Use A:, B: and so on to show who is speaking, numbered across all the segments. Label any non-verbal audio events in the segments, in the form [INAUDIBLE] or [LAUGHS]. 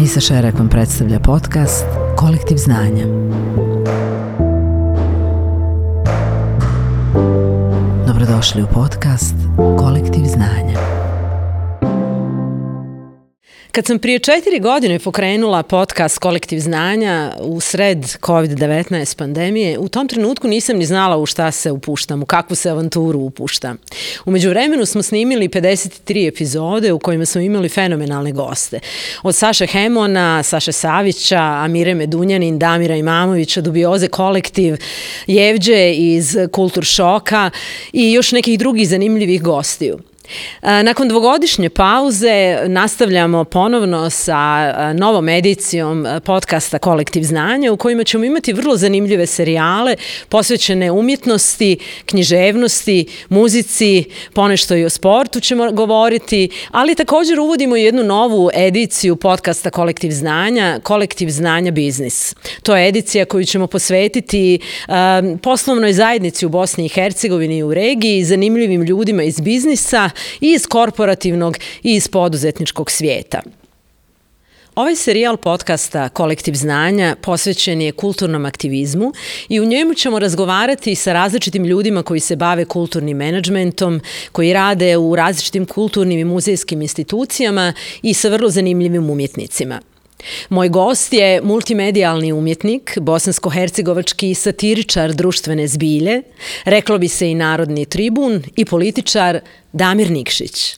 A: Anisa Šerek vam predstavlja podcast Kolektiv znanja. Dobrodošli u podcast Kolektiv znanja. Kad sam prije četiri godine pokrenula podcast Kolektiv znanja u sred COVID-19 pandemije, u tom trenutku nisam ni znala u šta se upuštam, u kakvu se avanturu upuštam. Umeđu vremenu smo snimili 53 epizode u kojima smo imali fenomenalne goste. Od Saše Hemona, Saše Savića, Amire Medunjanin, Damira Imamovića, Dubioze Kolektiv, Jevđe iz Kultur Šoka i još nekih drugih zanimljivih gostiju. E, nakon dvogodišnje pauze nastavljamo ponovno sa e, novom edicijom e, podcasta Kolektiv znanja u kojima ćemo imati vrlo zanimljive serijale posvećene umjetnosti, književnosti, muzici, ponešto i o sportu ćemo govoriti, ali također uvodimo jednu novu ediciju podcasta Kolektiv znanja, Kolektiv znanja biznis. To je edicija koju ćemo posvetiti poslovnoj zajednici u Bosni i Hercegovini i u regiji, zanimljivim ljudima iz biznisa, i iz korporativnog i iz poduzetničkog svijeta. Ovaj serijal podcasta Kolektiv znanja posvećen je kulturnom aktivizmu i u njemu ćemo razgovarati sa različitim ljudima koji se bave kulturnim menadžmentom, koji rade u različitim kulturnim i muzejskim institucijama i sa vrlo zanimljivim umjetnicima. Moj gost je multimedijalni umjetnik, bosansko-hercegovački satiričar društvene zbilje, reklo bi se i narodni tribun i političar Damir Nikšić.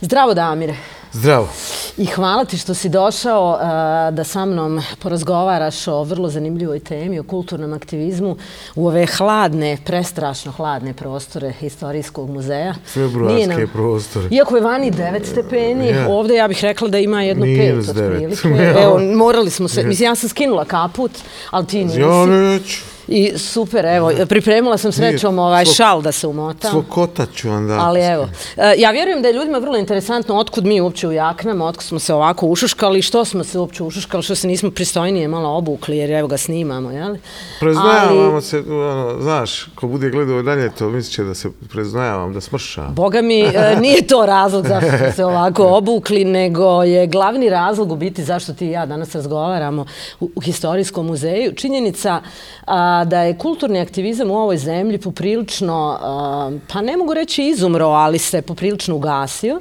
A: Zdravo Damire.
B: Zdravo.
A: I hvala ti što si došao uh, da sa mnom porazgovaraš o vrlo zanimljivoj temi, o kulturnom aktivizmu u ove hladne, prestrašno hladne prostore Istorijskog muzeja.
B: Februarske nam... prostore.
A: Iako je vani 9 stepeni, ovdje ja bih rekla da ima jedno 5 otprilike. [LAUGHS] Evo, morali smo se, mislim, ja sam skinula kaput, ali ti nisi.
B: Ja neću.
A: I super, evo, pripremila sam srećom ovaj šal da se umotam.
B: Svog kota ću onda.
A: Ali evo, e, ja vjerujem da je ljudima vrlo interesantno otkud mi uopće u jaknama, otkud smo se ovako ušuškali, što smo se uopće ušuškali, što se nismo pristojnije malo obukli, jer evo ga snimamo, jel?
B: Preznajavamo Ali... se, ono, znaš, ko bude gledao dalje to, mislit će da se preznajavam, da smrša.
A: Boga mi, e, nije to razlog zašto smo se ovako [LAUGHS] obukli, nego je glavni razlog u biti zašto ti i ja danas razgovaramo u, u historijskom muzeju. Činjenica a, da je kulturni aktivizam u ovoj zemlji poprilično, pa ne mogu reći izumro, ali se poprilično ugasio.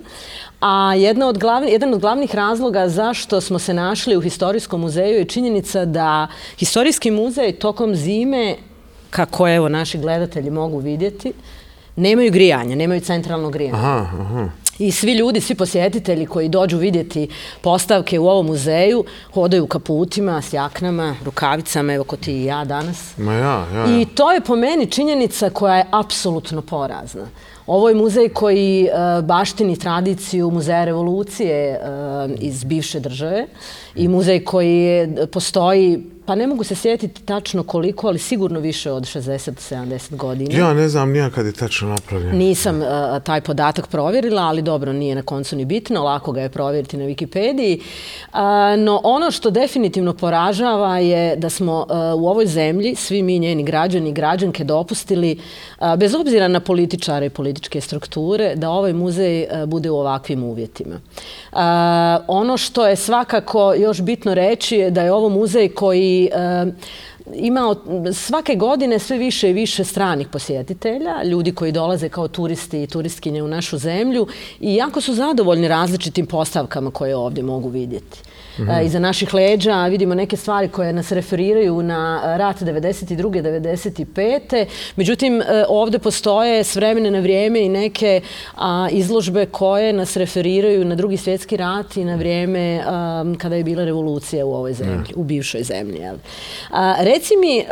A: A jedna od glavni, jedan od glavnih razloga zašto smo se našli u Historijskom muzeju je činjenica da Historijski muzej tokom zime, kako evo naši gledatelji mogu vidjeti, nemaju grijanja, nemaju centralno grijanje. Aha, aha. I svi ljudi, svi posjetitelji koji dođu vidjeti postavke u ovom muzeju, hodaju kaputima, s jaknama, rukavicama, evo ko ti i ja danas.
B: Ma ja, ja, ja.
A: I to je po meni činjenica koja je apsolutno porazna. Ovo je muzej koji uh, baštini tradiciju muzeja revolucije uh, iz bivše države i muzej koji postoji Pa ne mogu se sjetiti tačno koliko, ali sigurno više od 60-70 godina.
B: Ja ne znam nija kad je tačno napravljen.
A: Nisam uh, taj podatak provjerila, ali dobro, nije na koncu ni bitno, lako ga je provjeriti na Wikipediji. Uh, no ono što definitivno poražava je da smo uh, u ovoj zemlji, svi mi njeni građani i građanke dopustili, bez obzira na političare i političke strukture, da ovaj muzej bude u ovakvim uvjetima. Ono što je svakako još bitno reći je da je ovo muzej koji uh, imao svake godine sve više i više stranih posjetitelja, ljudi koji dolaze kao turisti i turistkinje u našu zemlju i jako su zadovoljni različitim postavkama koje ovdje mogu vidjeti. -hmm. iza naših leđa vidimo neke stvari koje nas referiraju na rat 92. 95. Međutim, e, ovdje postoje s vremena na vrijeme i neke izložbe koje nas referiraju na drugi svjetski rat i na vrijeme kada je bila revolucija u ovoj zemlji, u bivšoj zemlji. Reci mi,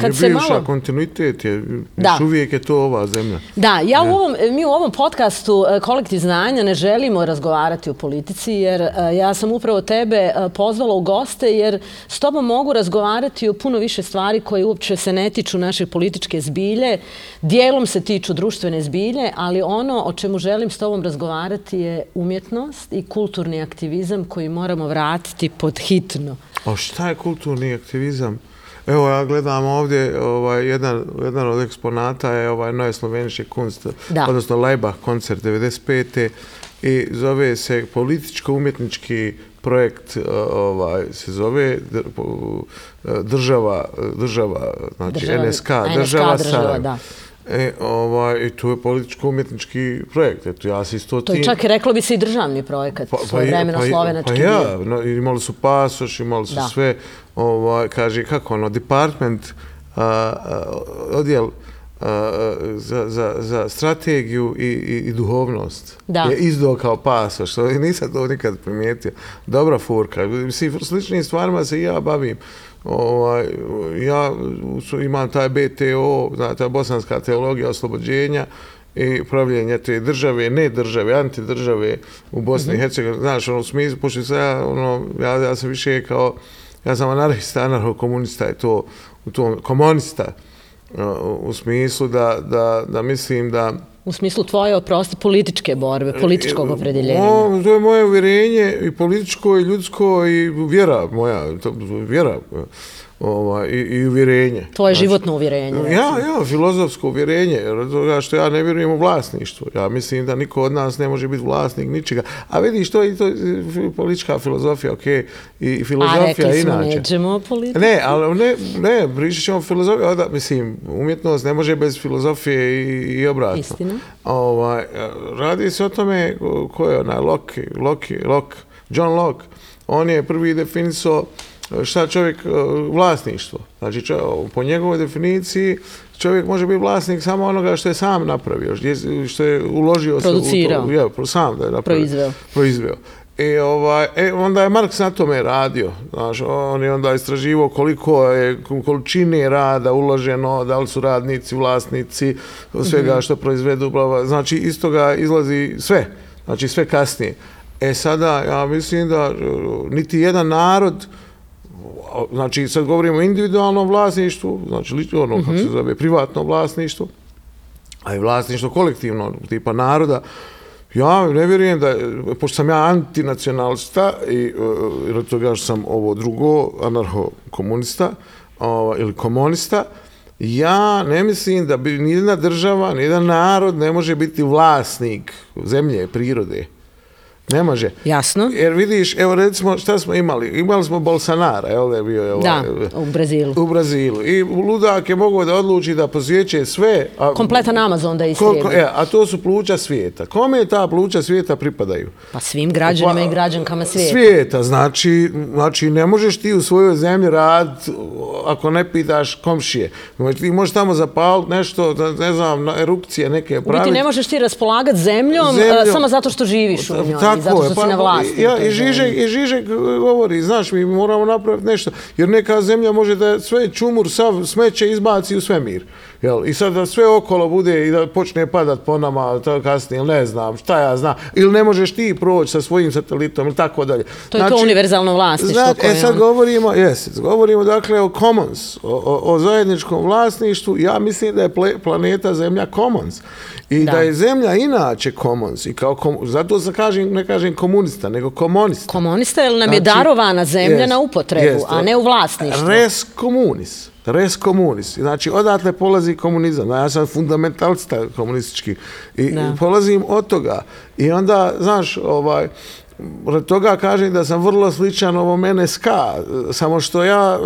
A: kad se malo...
B: Nije kontinuitet, je, da. uvijek je to ova zemlja.
A: Da, ja u ovom, mi u ovom podcastu Kolektiv znanja ne želimo razgovarati o politici, jer ja sam upravo tebe e, pozvala u goste jer s tobom mogu razgovarati o puno više stvari koje uopće se ne tiču naše političke zbilje, dijelom se tiču društvene zbilje, ali ono o čemu želim s tobom razgovarati je umjetnost i kulturni aktivizam koji moramo vratiti pod hitno.
B: O šta je kulturni aktivizam? Evo ja gledam ovdje ovaj jedan jedan od eksponata je ovaj Noje Slovenički kunst, da. odnosno Leibach koncert 95. i zove se političko-umjetnički projekt uh, ovaj se zove po- država država znači
A: Država-
B: NSK
A: NSK
B: država,
A: država,
B: Sarajevo.
A: da.
B: E, ovaj, i to je političko-umjetnički projekt. Eto, ja se isto
A: To je
B: tim-
A: čak i reklo bi se i državni projekat, pa, svoje vremeno
B: pa,
A: slovenački
B: pa ja, no, imali su pasoš, imali su
A: Da.
B: sve, ovaj, kaže, kako ono, department, a, a, odjel za, za, za strategiju i, i, i duhovnost
A: Da.
B: je izdao kao pasoš, što nisam to nikad primijetio. Dobra furka. Mislim, sličnim stvarima se i ja bavim. Ovaj, ja imam taj BTO, znate, bosanska teologija oslobođenja, i pravljenje te države, ne države, antidržave u Bosni i Hercegovini. Znaš, ono, u smislu, pošto sam ja, ono, ja, ja sam više kao, ja sam anarhista, anarcho-komunista je to, u tom, komunista, u smislu da, da, da mislim da
A: U smislu tvoje, oprosti, političke borbe, političkog
B: E,
A: opredeljenja.
B: O, to je moje uvjerenje i političko i ljudsko i vjera moja, to, vjera ovaj, i, i uvjerenje.
A: Tvoje životno uvjerenje.
B: Ja, ja, filozofsko uvjerenje, jer toga što ja ne vjerujem u vlasništvo. Ja mislim da niko od nas ne može biti vlasnik ničega. A vidiš, to je to je politička filozofija, ok, i
A: A
B: filozofija
A: rekli smo,
B: inače.
A: neđemo politiku.
B: Ne, ali ne, ne, pričat ćemo o filozofiji, onda, mislim, umjetnost ne može bez filozofije i, i obratno.
A: Istina.
B: Ovaj, radi se o tome ko- ko je onaj Locke, Locke, Locke, John Locke, on je prvi definisao šta čovjek, e, vlasništvo. Znači, čo, po njegovoj definiciji, čovjek može biti vlasnik samo onoga što je sam napravio, što je, uložio se u to. Ja, sam da je napravio.
A: Proizveo.
B: Proizveo. I ovaj, e, onda je Marks na tome radio. Znaš, on je onda istraživo koliko je količine rada uloženo, da li su radnici, vlasnici, svega što proizvedu, bla, znači iz toga izlazi sve, znači sve kasnije. E sada, ja mislim da e, niti jedan narod, znači sad govorimo o individualnom vlasništvu, znači li- ono kako se zove, privatno vlasništvo, a i vlasništvo kolektivno, tipa naroda, ja ne vjerujem da, pošto sam ja antinacionalista i od toga što sam ovo drugo, anarcho-komunista ova, ili komunista, ja ne mislim da bi nijedna država, nijedan narod ne može biti vlasnik zemlje, prirode. Ne može.
A: Jasno.
B: Jer vidiš, evo recimo šta smo imali? Imali smo Bolsonara, da je bio je ovaj,
A: Da, u Brazilu.
B: u Brazilu. I ludak je mogao da odluči da posjeće sve. A,
A: Kompletan Amazon da istrijebi.
B: e, a to su pluća svijeta. Kome ta pluća svijeta pripadaju?
A: Pa svim građanima
B: Pa,
A: i građankama svijeta.
B: Svijeta, znači, znači ne možeš ti u svojoj zemlji rad ako ne pitaš komšije. Znači, Ti možeš tamo zapaliti nešto, ne znam, na erupcije neke
A: U biti
B: praviti.
A: ne možeš ti raspolagat zemljom,
B: Zemljom.
A: samo zato što živiš u njoj i zato što si na vlasti. u
B: Ja, i, Žižek. I Žižek govori, znaš, mi moramo napraviti nešto, jer neka zemlja može da sve čumur, sav smeće izbaci u svemir. Jel? I sad da sve okolo bude i da počne padat po nama, to kasnije, ili ne znam, šta ja znam, ili ne možeš ti proći sa svojim satelitom, ili tako dalje.
A: To je to univerzalno vlasništvo
B: Znači,
A: koje
B: e sad govorimo, jes, govorimo dakle o commons, o, o, o zajedničkom vlasništvu, ja mislim da je ple, planeta Zemlja commons. I da.
A: Da.
B: je Zemlja inače commons. I kao kom, zato se kažem, ne kažem komunista, nego komunista.
A: Komunista, jer nam je
B: Znači,
A: darovana zemlja
B: jest,
A: na upotrebu,
B: jest.
A: a ne u vlasništvu.
B: Res komunis. Res komunis. Znači, odatle polazi komunizam. Ja sam fundamentalista komunistički. I
A: Da.
B: polazim od toga. I onda, znaš, ovaj, od toga kažem da sam vrlo sličan ovom NSK, samo što ja,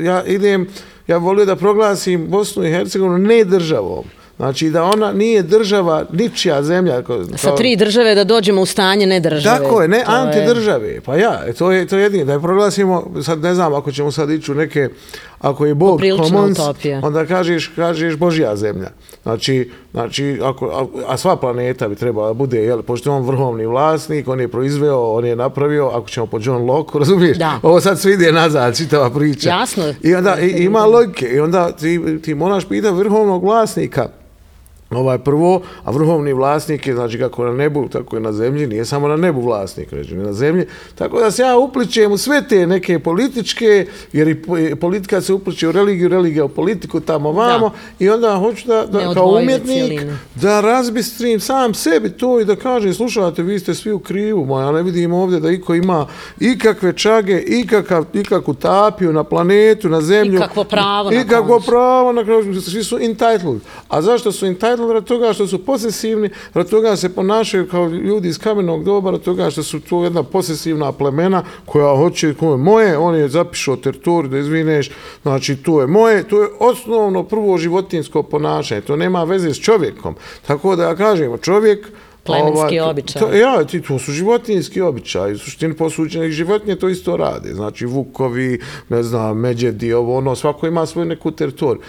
B: ja idem, ja volio da proglasim Bosnu i Hercegovinu ne državom. Znači da ona nije država, ničija zemlja. Kao,
A: Sa tri države da dođemo u stanje ne države.
B: tako je, ne
A: To je-
B: antidržave. Pa ja, to je to je jedino da je proglasimo, sad ne znam ako ćemo sad ići u neke ako je Bog commons,
A: utopija.
B: onda kažeš kažeš Božja zemlja. Znači, znači ako, a, a sva planeta bi trebala da bude, jel, pošto je on vrhovni vlasnik, on je proizveo, on je napravio, ako ćemo po John Locke, [LAUGHS] razumiješ?
A: Da.
B: Ovo sad sve ide nazad, čitava priča.
A: Jasno.
B: I onda i, ima logike. I onda ti, ti moraš pitati vrhovnog vlasnika, Ovaj prvo, a vrhovni vlasnik je, znači kako na nebu, tako i na zemlji, nije samo na nebu vlasnik, reći, ni na zemlji. Tako da se ja upličem u sve te neke političke, jer i po- i politika se upliče u religiju, religija u politiku, tamo vamo, i onda hoću da, da kao umjetnik,
A: cijeline.
B: da razbistrim sam sebi to i da kažem, slušajte, vi ste svi u krivu, ma ja ne vidim ovdje da iko ima ikakve čage, ikakav, ikakvu tapiju na planetu, na zemlju.
A: Ikakvo pravo na
B: Ikakvo pravo na kraju, svi su entitled. A zašto su entitled? Radili rad toga što su posesivni, rad toga se ponašaju kao ljudi iz kamenog doba, rad toga što su to jedna posesivna plemena koja hoće, koje je moje, on je zapišao teritoriju da izvineš, znači to je moje, to je osnovno prvo životinsko ponašanje, to nema veze s čovjekom. Tako da ja kažem, čovjek,
A: Plemenski običaj.
B: To, ja, ti, to su životinjski običaj. U suštini posuđenih životinje to isto rade. Znači, vukovi, ne znam, međedi, ovo, ono, svako ima svoju neku teritoriju.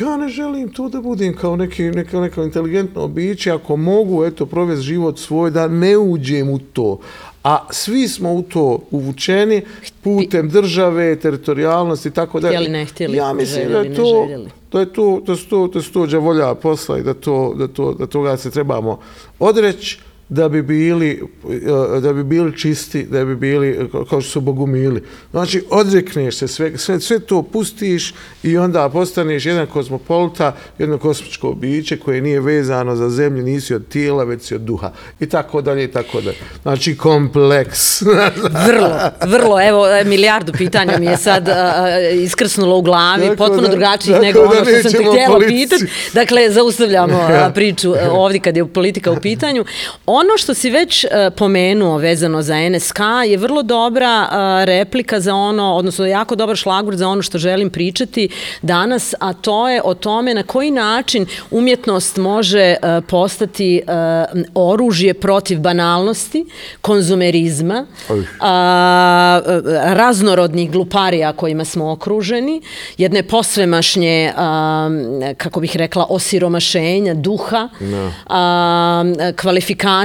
B: Ja ne želim to da budem kao neki, neka, neka inteligentno biće, ako mogu, eto, provesti život svoj, da ne uđem u to. A svi smo u to uvučeni putem države, teritorijalnosti i tako da.
A: Htjeli, ne htjeli,
B: ja mislim
A: željeli,
B: da to,
A: ne željeli.
B: Da je to, da su to, da su to džavolja posla i da, to, da, to, da toga se trebamo odreći da bi bili eh, da bi bili čisti, da bi bili kao što su bogumili. Znači, odrekneš se sve, sve, sve to pustiš i onda postaneš jedan kozmopolita, jedno kosmičko biće koje nije vezano za zemlju, nisi od tijela, već si od duha. I tako dalje, i tako dalje. Znači, kompleks. [LAUGHS]
A: vrlo, vrlo. Evo, e, milijardu pitanja mi je sad uh, iskrsnulo u glavi, tako potpuno da, drugačijih nego ono što sam te htjela pitati. Dakle, zaustavljamo ja. priču ovdje kad je politika u pitanju. Ono što si već uh, pomenuo vezano za NSK je vrlo dobra uh, replika za ono, odnosno jako dobar šlagvord za ono što želim pričati danas, a to je o tome na koji način umjetnost može uh, postati oružje protiv banalnosti, konzumerizma, raznorodnih gluparija kojima smo okruženi, jedne posvemašnje, kako bih rekla, osiromašenja duha, no. uh,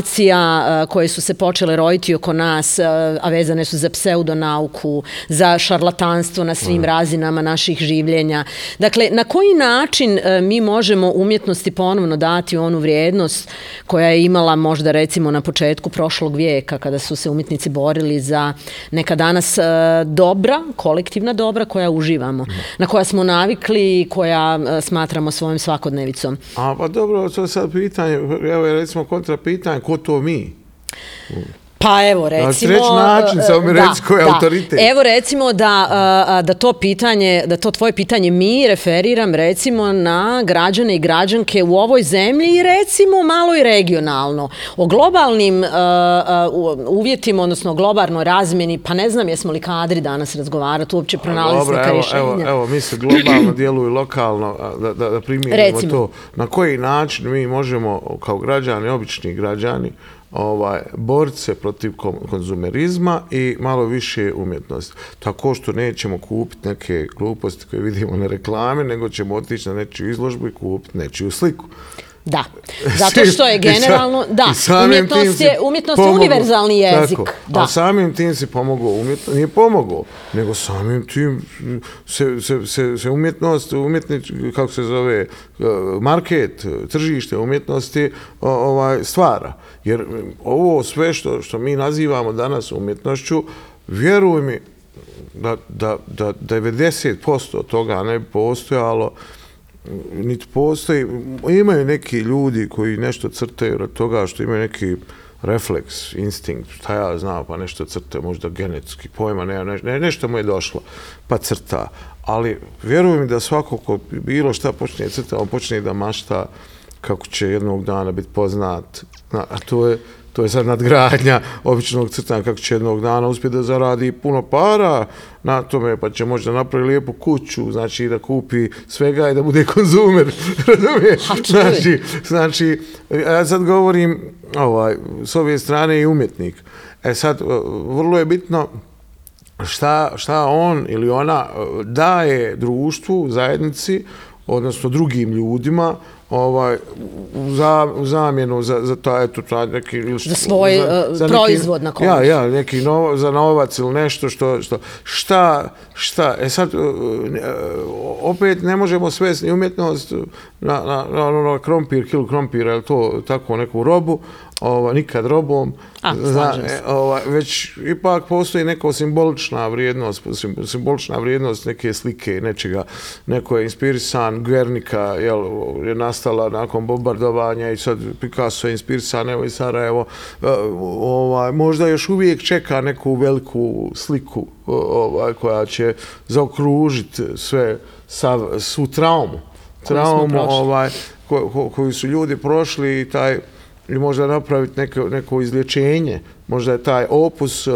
A: kvalifikacija uh, koje su se počele rojiti oko nas, uh, a vezane su za pseudonauku, za šarlatanstvo na svim razinama naših življenja. Dakle, na koji način uh, mi možemo umjetnosti ponovno dati onu vrijednost koja je imala možda recimo na početku prošlog vijeka kada su se umjetnici borili za neka danas dobra, kolektivna dobra koja uživamo, no. na koja smo navikli i koja smatramo svojim svakodnevicom.
B: A pa dobro, to je sad pitanje, evo je recimo kontra pitanje, ko to mi?
A: Pa evo recimo...
B: Na način, samo mi reći koji je autoritet.
A: Evo recimo da, da to pitanje, da to tvoje pitanje mi referiram recimo na građane i građanke u ovoj zemlji i recimo malo i regionalno. O globalnim uvjetima, odnosno globalnoj razmjeni, pa ne znam jesmo li kadri danas razgovarati, uopće pronalaziti neka rješenja.
B: Evo, evo, mi se globalno djeluju lokalno, da, da, da primjerimo to. Na koji način mi možemo kao građani, obični građani, ovaj, boriti se protiv konzumerizma i malo više umjetnosti. Tako što nećemo kupiti neke gluposti koje vidimo na reklame, nego ćemo otići na nečiju izložbu i kupiti nečiju sliku.
A: Da, zato [LAUGHS] što je generalno, da, umjetnost je, umjetnost je univerzalni jezik. Tako,
B: da. A samim tim si pomogao umjetnost, nije pomogao, nego samim tim se, se, se, se umjetnost, umjetnič, kako se zove, market, tržište umjetnosti ovaj, stvara. Jer ovo sve što, što mi nazivamo danas umjetnošću, vjeruj mi da, da, da 90% toga ne bi postojalo, niti postoji, imaju neki ljudi koji nešto crtaju od toga što imaju neki refleks, instinkt, šta ja znam, pa nešto crta, možda genetski, pojma, ne, ne, nešto mu je došlo, pa crta. Ali vjerujem da svako ko bilo šta počne crta, on počne da mašta kako će jednog dana biti poznat, a to je, to je sad nadgradnja običnog crtanja kako će jednog dana uspjeti da zaradi puno para na tome, pa će možda napraviti lijepu kuću, znači da kupi svega i da bude konzumer? [LAUGHS] Znači, znači, ja sad govorim ovaj, s ove strane i umjetnik. E sad, vrlo je bitno šta, šta on ili ona daje društvu, zajednici, odnosno drugim ljudima, ovaj za zamjenu za za to eto to neki
A: ili što, za svoj za, uh, za proizvod na
B: Ja, ja, neki novo, za novac ili nešto što što šta šta? E sad uh, opet ne možemo svesti umjetnost na na na, na, krompir, kilo krompira, ili to tako neku robu, ova, nikad robom,
A: A, za,
B: e, ova, već ipak postoji neka simbolična vrijednost, simbolična vrijednost neke slike, nečega, neko je inspirisan, Guernica jel, je nastala nakon bombardovanja i sad Picasso je inspirisan, evo i Sarajevo, e, ovaj, možda još uvijek čeka neku veliku sliku ovaj, koja će zaokružiti sve, sav, svu traumu, traumu, ovaj, ko, ko, koji su ljudi prošli i taj i možda napraviti neko, neko izlječenje, možda je taj opus uh,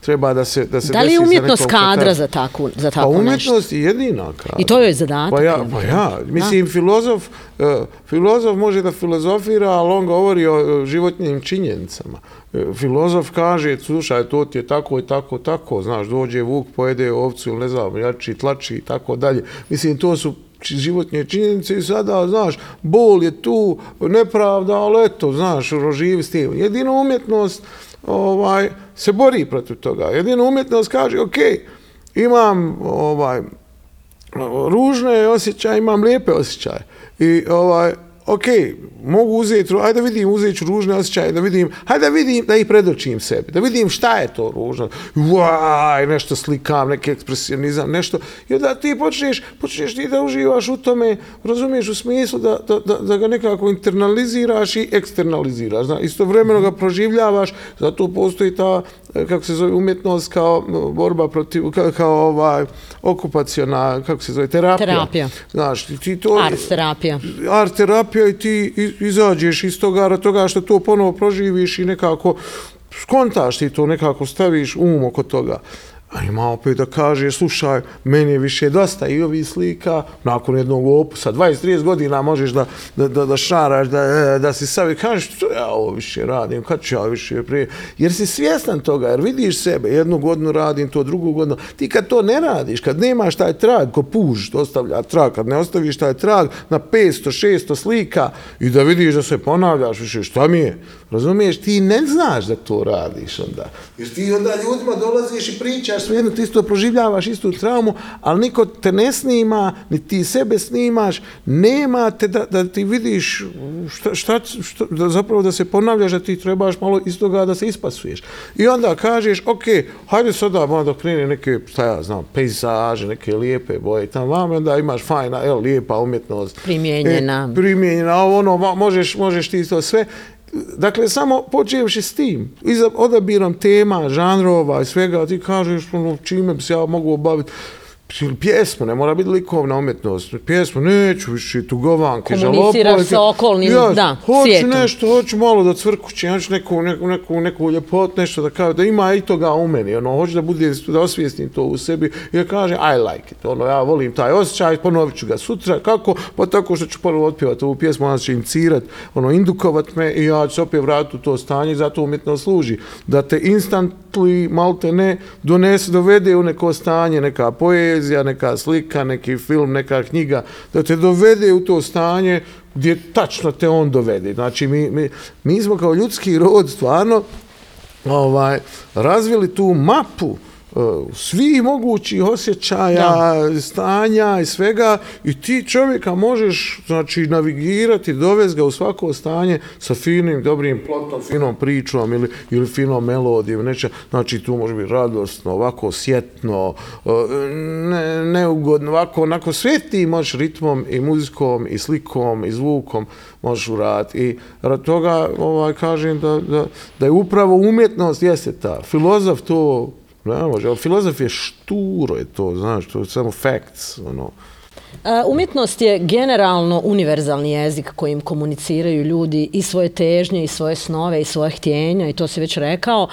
B: treba da se da se
A: Da li je umjetnost kadra za takvu za tako
B: pa,
A: nešto?
B: umjetnost je jedina kadra.
A: I to je zadatak.
B: Pa ja, pa ja, mislim, filozof, uh, filozof može da filozofira, ali on govori o uh, životnim činjenicama. Filozof kaže, slušaj, to ti je tako i tako, tako, znaš, dođe vuk, pojede ovcu ili ne znam, jači, tlači i tako dalje. Mislim, to su či- životne činjenice i sada, znaš, bol je tu, nepravda, ali eto, znaš, roživi s tim. Jedina umjetnost ovaj, se bori protiv toga. Jedina umjetnost kaže, ok, imam ovaj, ružne osjećaje, imam lijepe osjećaje. I ovaj, ok, mogu uzeti, ru- ajde da vidim, uzet ću ružne osjećaje, da vidim, hajde da vidim, da ih predočim sebi, da vidim šta je to ružno. Uaj, nešto slikam, neki ekspresionizam, nešto. I onda ti počneš, počneš ti da uživaš u tome, razumiješ u smislu da, da, da, da ga nekako internaliziraš i eksternaliziraš. Zna, istovremeno ga proživljavaš, zato postoji ta, kako se zove, umjetnost kao e, borba protiv, kao, kao ovaj, okupaciona, kako se zove, terapija.
A: Terapija.
B: Znaš, ti, ti to...
A: Art terapija.
B: art terapija i ti izađeš iz toga, toga što to ponovo proživiš i nekako skontaš ti to, nekako staviš um oko toga. A ima opet da kaže, slušaj, meni je više dosta i ovi slika, nakon jednog opusa, 20-30 godina možeš da, da, da, da šaraš, da, da si savi, kažeš, što ja ovo više radim, kad ću ja više prije, jer si svjestan toga, jer vidiš sebe, jednu godinu radim to, drugu godinu, ti kad to ne radiš, kad nemaš taj trag, ko puž, ostavlja trag, kad ne ostaviš taj trag na 500-600 slika i da vidiš da se ponavljaš više, šta mi je, razumiješ, ti ne znaš da to radiš onda, jer ti onda ljudima dolaziš i pričaš svejedno, ti isto proživljavaš istu traumu, ali niko te ne snima, ni ti sebe snimaš, nema te da, da ti vidiš šta, šta, šta, da zapravo da se ponavljaš, da ti trebaš malo iz toga da se ispasuješ. I onda kažeš, ok, hajde sada malo da krene neke, šta ja znam, pejzaže, neke lijepe boje i tamo vam, onda imaš fajna, evo, lijepa umjetnost.
A: Primijenjena.
B: E, primijenjena, ovo ono, možeš, možeš ti to sve. Dakle, samo počevši s tim, iza, odabirom tema, žanrova i svega, ti kažeš ono, čime bi se ja mogu obaviti. Ili pjesmu, ne mora biti likovna umjetnost. Pjesmu, neću više tugovanke,
A: Komuniciraš
B: žalopojke.
A: sa okolnim, da,
B: hoću
A: svijetom.
B: nešto, hoću malo da cvrkući, hoću neku, neku, neku, neku ljepot, nešto da kaže, da ima i toga u meni, ono, hoću da bude, da osvijestim to u sebi i da kaže, I like it, ono, ja volim taj osjećaj, ponovit ću ga sutra, kako? Pa tako što ću ponovo otpjevati ovu pjesmu, ona će incirat, ono, indukovat me i ja ću se opet vratiti u to stanje, zato umjetnost služi, da te instantly, malte ne, donese, dovede u neko stanje, neka poezija, neka slika, neki film, neka knjiga, da te dovede u to stanje gdje tačno te on dovede. Znači, mi, mi, mi smo kao ljudski rod stvarno ovaj, razvili tu mapu uh, svih mogućih osjećaja, stanja i svega i ti čovjeka možeš znači navigirati, dovesti ga u svako stanje sa finim, dobrim plotom, finom pričom ili, ili finom melodijom, neće, znači tu može biti radosno, ovako sjetno, uh, ne, neugodno, ovako, onako sve ti možeš ritmom i muzikom i slikom i zvukom možeš uraditi. I rad toga ovaj, kažem da, da, da je upravo umjetnost jeste ta. Filozof to ne može, ali filozof je šturo je to, znaš, to je samo facts, ono.
A: Umjetnost je generalno univerzalni jezik kojim komuniciraju ljudi i svoje težnje i svoje snove i svoje htjenja i to si već rekao.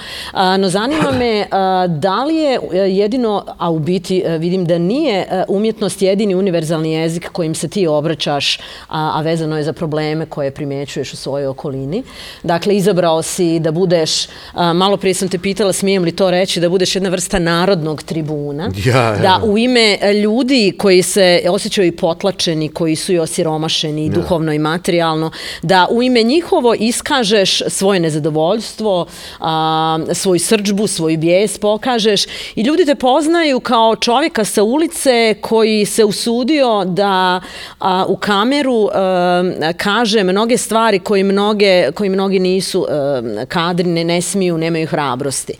A: No zanima me da li je e, jedino, a u biti e, vidim da nije e, umjetnost jedini univerzalni jezik kojim se ti obraćaš, a, vezano je za probleme koje primjećuješ u svojoj okolini. Dakle, izabrao si da budeš, malo prije sam te pitala smijem li to reći, da budeš jedna vrsta narodnog tribuna.
B: Ja, ja.
A: Da u ime ljudi koji se osjećaju i potlačeni, koji su i osiromašeni i duhovno i materijalno, da u ime njihovo iskažeš svoje nezadovoljstvo, a, svoju srđbu, svoj bijes pokažeš i ljudi te poznaju kao čovjeka sa ulice koji se usudio da a, u kameru a, kaže mnoge stvari koji mnoge, koji mnogi nisu a, kadri, ne, ne smiju, nemaju hrabrosti.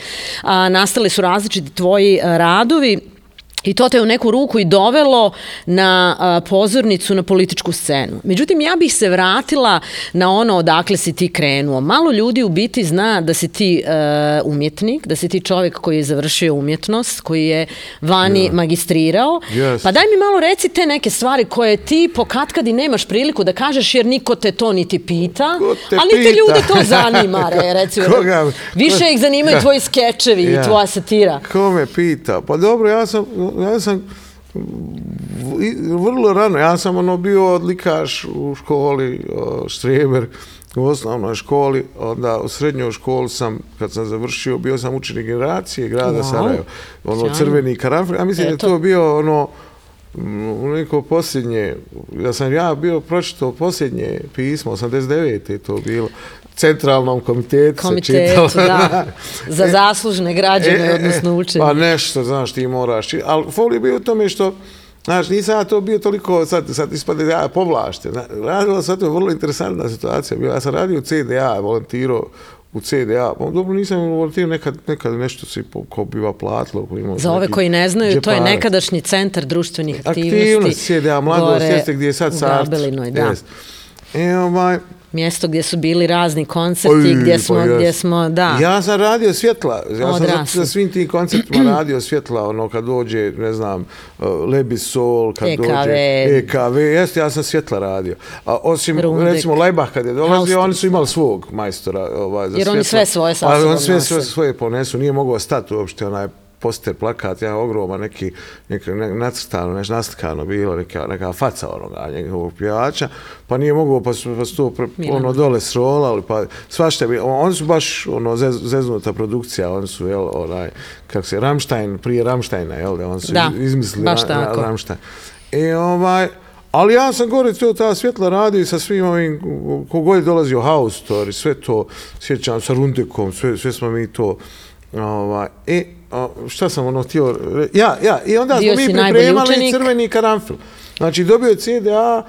A: A, nastali su različiti tvoji a, radovi I to te u neku ruku i dovelo na a, pozornicu na političku scenu. Međutim, ja bih se vratila na ono odakle si ti krenuo. Malo ljudi u biti zna da si ti a, umjetnik, da si ti čovjek koji je završio umjetnost, koji je vani yeah. magistrirao.
B: Yes.
A: Pa daj mi malo reci te neke stvari koje ti po katkadi nemaš priliku da kažeš jer niko te to niti pita.
B: te
A: ali te
B: pita?
A: ljude to zanima, re, [LAUGHS] recimo.
B: Koga?
A: Više ih zanimaju tvoji skečevi
B: Ja.
A: i tvoja satira.
B: Ko me pita? Pa dobro, ja sam, ja sam vrlo rano, ja sam ono bio odlikaš u školi, o, štreber, u osnovnoj školi, onda u srednjoj školi sam, kad sam završio, bio sam učenik generacije grada
A: Wow.
B: Sarajevo. Ono,
A: Sjajno.
B: crveni karanfil, ja mislim da je to bio ono, neko posljednje, da sam ja bio pročitao posljednje pismo, 89. je to bilo, centralnom komitetu
A: Komitetu, da. [LAUGHS] Za
B: E,
A: zaslužne građane, odnosno učenje.
B: Pa nešto, znaš, ti moraš. Ali fol je bio u tome što, znaš, nisam ja to bio toliko, sad, sad ispade ja povlašten. Zna- Radilo se to vrlo interesantna situacija. Ja sam radio u CDA, volontirao u CDA. Pa, dobro, nisam volontirao nekad, nekad nešto se po, ko biva platilo. ko
A: Za ove koji ne znaju, to je nekadašnji centar društvenih aktivnosti.
B: Aktivnost CDA, mladost, jeste gdje je sad
A: u
B: Sart.
A: Gabelinoj, da.
B: Jest. E, ovaj,
A: Mjesto gdje su bili razni koncerti,
B: Oj,
A: gdje smo,
B: pa
A: gdje smo, da.
B: Ja sam radio svjetla. Ja sam za,
A: Odrasli.
B: za svim tim koncertima [CLEARS THROAT] radio svjetla, ono kad dođe, ne znam, uh, Lebi Sol, kad
A: EKV.
B: dođe EKV, jeste, ja sam svjetla radio. A osim,
A: Rundek.
B: recimo, Lajbah kad je dolazio, oni su imali svog majstora ovaj, za
A: Jer oni
B: svjetla.
A: sve svoje sa
B: Pa
A: sobom
B: oni sve,
A: nose.
B: sve svoje ponesu, nije mogao stati uopšte onaj poster, plakat, ja ogroman neki, neka, ne, nacrtano, nešto naslikano bilo, neka, neka faca onoga njegovog pjevača, pa nije mogao, pa su, pa su to pre, ono dole srolali, pa svašta bilo. Oni su baš ono zez, zeznuta produkcija, oni su, jel, onaj, kako se, Ramstein, prije Ramsteina, jel, da, oni su
A: Da,
B: izmislili
A: baš
B: Ra-
A: tako.
B: Ra- Ramstein. I ovaj, ali ja sam gore to ta svjetla radio i sa svim ovim, kogod je dolazio Haustor i sve to, sjećam sa Rundekom, sve, sve smo mi to, ovaj, e, a, šta sam ono htio, ja, ja, i onda
A: Bio
B: smo mi pripremali crveni karanfil. Znači, dobio je CDA,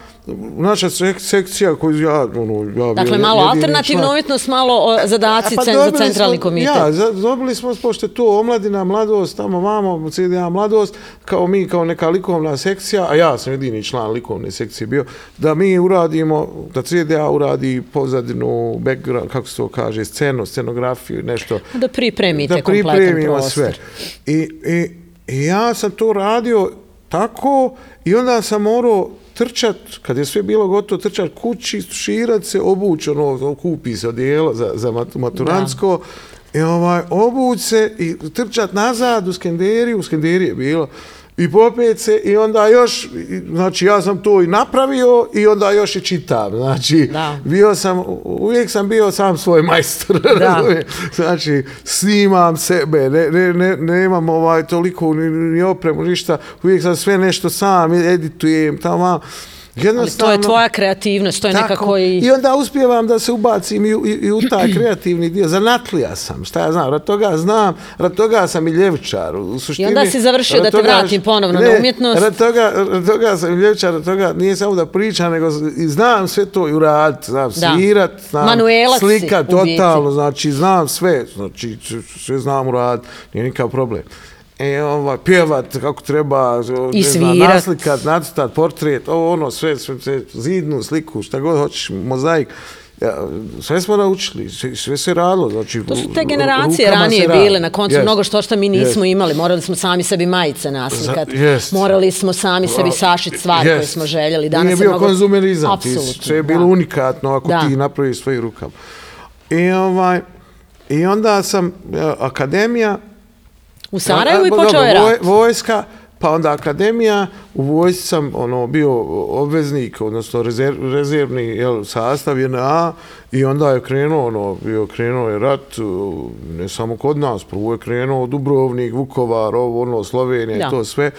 B: naša sek- sekcija koju ja, ono, ja bio
A: Dakle, malo alternativna umjetnost, malo o, zadaci
B: Pa
A: cen, za centralni
B: smo-
A: komitet.
B: Ja, za, dobili smo, pošto je to omladina, mladost, tamo vamo, CDA mladost, kao mi, kao neka likovna sekcija, a ja sam jedini član likovne sekcije bio, da mi uradimo, da CDA uradi pozadinu, background, kako se to kaže, scenu, scenografiju, nešto.
A: Da pripremite
B: da
A: kompletan
B: pripremimo
A: prostor.
B: sve. I, i, I ja sam to radio tako i onda sam morao trčat, kad je sve bilo gotovo, trčat kući, širat se, obuć, ono, kupi se odijelo za, za mat- maturantsko, i ovaj, obuć se i trčat nazad u Skenderiju, u Skenderiji je bilo, i popet se i onda još, znači ja sam to i napravio i onda još i čitam, znači
A: Da.
B: bio sam, uvijek sam bio sam svoj majstor, [LAUGHS]
A: Da.
B: znači snimam sebe, ne, ne, ne, nemam ovaj toliko ni, ni opremu, ništa, uvijek sam sve nešto sam, editujem, tamo,
A: Ali to je tvoja kreativnost, to je nekako i...
B: I onda uspijevam da se ubacim i, i, i u taj [CLEARS THROAT] kreativni dio. Zanatlija sam, šta ja znam, rad toga znam, rad toga sam i ljevičar. U suštini,
A: onda si završio da te
B: toga-
A: vratim ponovno na umjetnost.
B: Rad toga, rad toga sam i ljevičar, rad toga nije samo da pričam, nego i znam sve to i uradit, znam
A: Da.
B: svirat, znam
A: Manuelac si,
B: slikat,
A: u biti.
B: totalno, znači znam sve, znači sve znam uradit, nije nikakav problem. E, ovaj, pjevat kako treba,
A: I
B: ne znam,
A: svirat.
B: naslikat, nacrtat, portret, ovo ono, sve, sve, sve, zidnu sliku, šta god hoćeš, mozaik. Ja, sve smo naučili, sve, sve se radilo. Znači,
A: To su te generacije ranije bile, na koncu
B: Yes.
A: mnogo što što mi nismo
B: Yes.
A: imali. Morali smo sami sebi majice naslikati.
B: Jest.
A: Morali smo sami sebi sašiti stvari koje
B: Jest.
A: smo željeli. Danas
B: Nije
A: je
B: bio
A: mnogo...
B: konzumerizam, sve je bilo
A: da.
B: unikatno ako
A: Da.
B: ti napraviš svojim rukama. I, ovaj, I onda sam, e, akademija,
A: U Sarajevu i
B: Pa,
A: počeo je rat.
B: Vojska, pa onda akademija, u vojsci sam ono, bio obveznik, odnosno rezerv, rezervni jel, sastav JNA i onda je krenuo, ono, bio krenuo je rat, ne samo kod nas, prvo je krenuo Dubrovnik, Vukovar, ovo, ono, Slovenija
A: Da.
B: i to sve.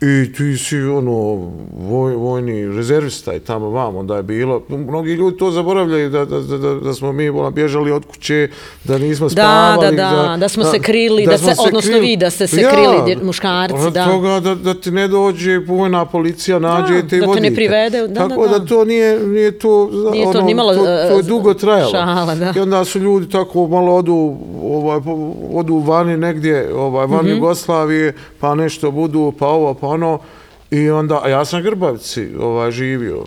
B: I ti si ono voj, vojni rezervista i tamo vam, onda je bilo. Mnogi ljudi to zaboravljaju da, da, da, da smo mi ono, bježali od kuće, da nismo spavali.
A: Da, da, da, da smo se krili, da, da se, odnosno krili. vi da ste se ja, krili, muškarci.
B: Da. toga da, da ti ne dođe vojna policija, nađe da, te
A: da
B: vodite.
A: Da te ne privede. Da,
B: tako
A: da,
B: da, to nije, nije to,
A: nije
B: to,
A: ono, nimalo,
B: to, to je dugo trajalo.
A: Šala, da.
B: I onda su ljudi tako malo odu, ovaj, odu vani negdje, ovaj, van mm -hmm. Jugoslavije, pa nešto budu, pa ovo, pa ono. I onda, a ja sam Grbavici ovaj, živio.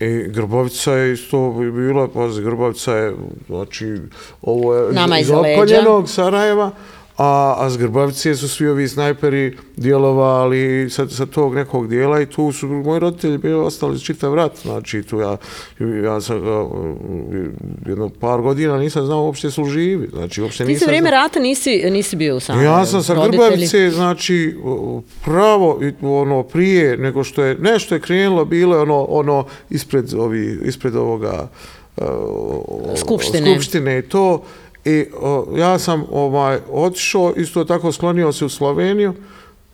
B: I Grbavica je isto bila, pazi, Grbavica je, znači, ovo je
A: Nama
B: iz, iz opkoljenog Sarajeva a, a s Grbavice su svi ovi snajperi djelovali sa, sa tog nekog dijela i tu su moji roditelji bili ostali čitav rat, znači tu ja, ja sam jedno par godina nisam znao uopšte su živi, znači uopšte nisam...
A: Ti se vrijeme znao... rata nisi, nisi bio sam
B: Ja sam sa roditelji. Grbavice, znači pravo ono prije nego što je nešto je krenulo, bilo je ono, ono ispred, ovi, ispred ovoga
A: Skupštine.
B: Skupštine i to, I o, ja sam ovaj otišao, isto tako sklonio se u Sloveniju,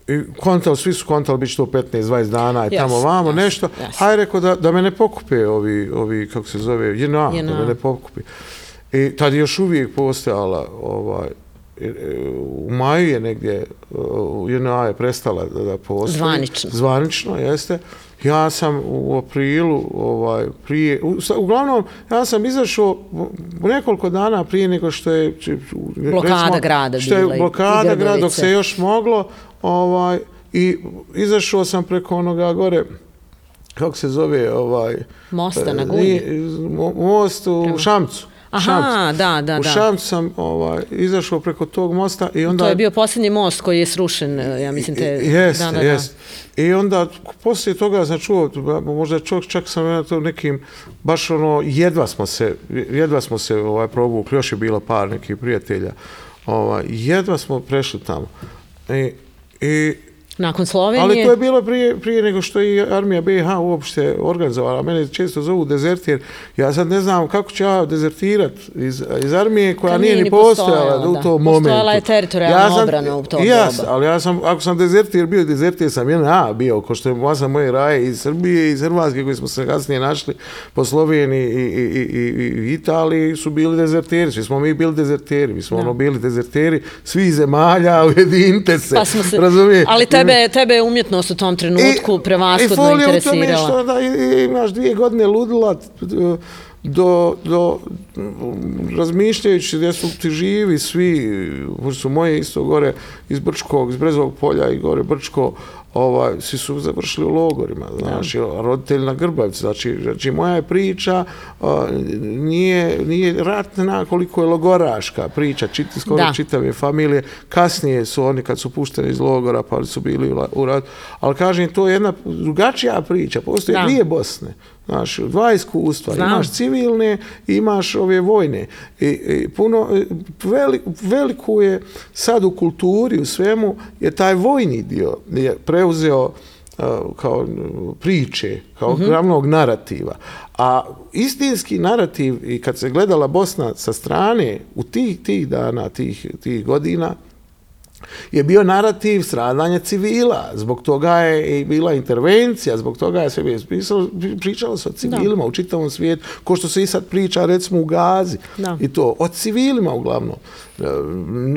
B: i kontal, svi su kontali, bit će to 15-20 dana i yes, tamo vamo, yes, nešto. Yes. Hajde rekao da, da me ne pokupe ovi, ovi kako se zove, JNA, JNA. da me ne pokupi. I tad još uvijek postojala, ovaj, u maju je negdje, JNA je prestala da, da postoji.
A: Zvanično.
B: Zvanično, jeste. Ja sam u aprilu, ovaj, prije, u, uglavnom, ja sam izašao nekoliko dana prije nego što je...
A: Blokada recimo, grada
B: što je blokada grada, dok se još moglo, ovaj, i izašao sam preko onoga gore, kako se zove, ovaj...
A: Mosta na Gunji?
B: Most u Prema. Šamcu.
A: Aha, da, da,
B: da. U Šamcu sam ovaj, izašao preko tog mosta i onda...
A: To je bio posljednji most koji je srušen, ja mislim te...
B: Jeste, da, da, jest. I onda, poslije toga sam čuo, možda čak, čak sam ja to nekim, baš ono, jedva smo se, jedva smo se ovaj, probukli, još je bilo par nekih prijatelja, ovaj, jedva smo prešli tamo. I, i
A: nakon Slovenije.
B: Ali to je bilo prije, prije nego što je armija BiH uopšte organizovala. Mene često zovu dezertir. Ja sad ne znam kako ću ja dezertirat iz, iz armije koja nije, nije ni postojala, u tom momentu.
A: Postojala je teritorijalna ja sam, obrana u tom
B: jas, doba. ali ja sam, ako sam dezertir bio, dezertir sam jedan A bio, ko što je masa moje raje iz Srbije, iz Hrvatske koji smo se kasnije našli po Sloveniji i, i, i, i, i Italiji su bili dezerteri. Svi smo mi bili dezerteri. Mi smo ono bili dezerteri svih zemalja, [LAUGHS] ujedinite se. Pa smo se,
A: razumije? Ali tebe, tebe je umjetnost u tom trenutku prevaskodno interesirala. I
B: folija u tome što da imaš dvije godine ludila do, do razmišljajući gdje su ti živi svi, su moje isto gore iz Brčkog, iz Brezovog polja i gore Brčko, ovaj, svi su završili u logorima, znaš, ja. roditelj na Grbavci, znači, znači moja je priča nije, nije ratna koliko je logoraška priča, čiti skoro da. čitave familije, kasnije su oni kad su pušteni iz logora pa su bili u rat, ali kažem, to je jedna drugačija priča, postoje da. dvije Bosne, Znaš, dva iskustva. Znam. Imaš civilne imaš ove vojne. I, i puno, veli, veliku je sad u kulturi, u svemu, je taj vojni dio je preuzeo uh, kao priče, kao mm -hmm. glavnog narativa. A istinski narativ, i kad se gledala Bosna sa strane, u tih, tih dana, tih, tih godina, je bio narativ stradanja civila. Zbog toga je i bila intervencija, zbog toga je sve bio pisalo, pričalo se o civilima da. u čitavom svijetu, ko što se i sad priča recimo u Gazi. Da. I to, o civilima uglavnom. E,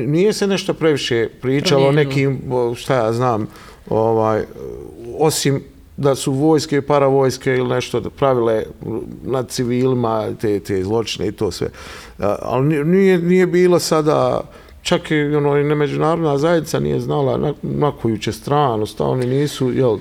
B: nije se nešto previše pričalo o nekim, šta ja znam, ovaj, osim da su vojske i paravojske ili nešto pravile nad civilima te, te zločine i to sve. E, ali nije, nije bilo sada čak i ono, ne međunarodna zajednica nije znala na, na koju će stranu, sta oni nisu, jel...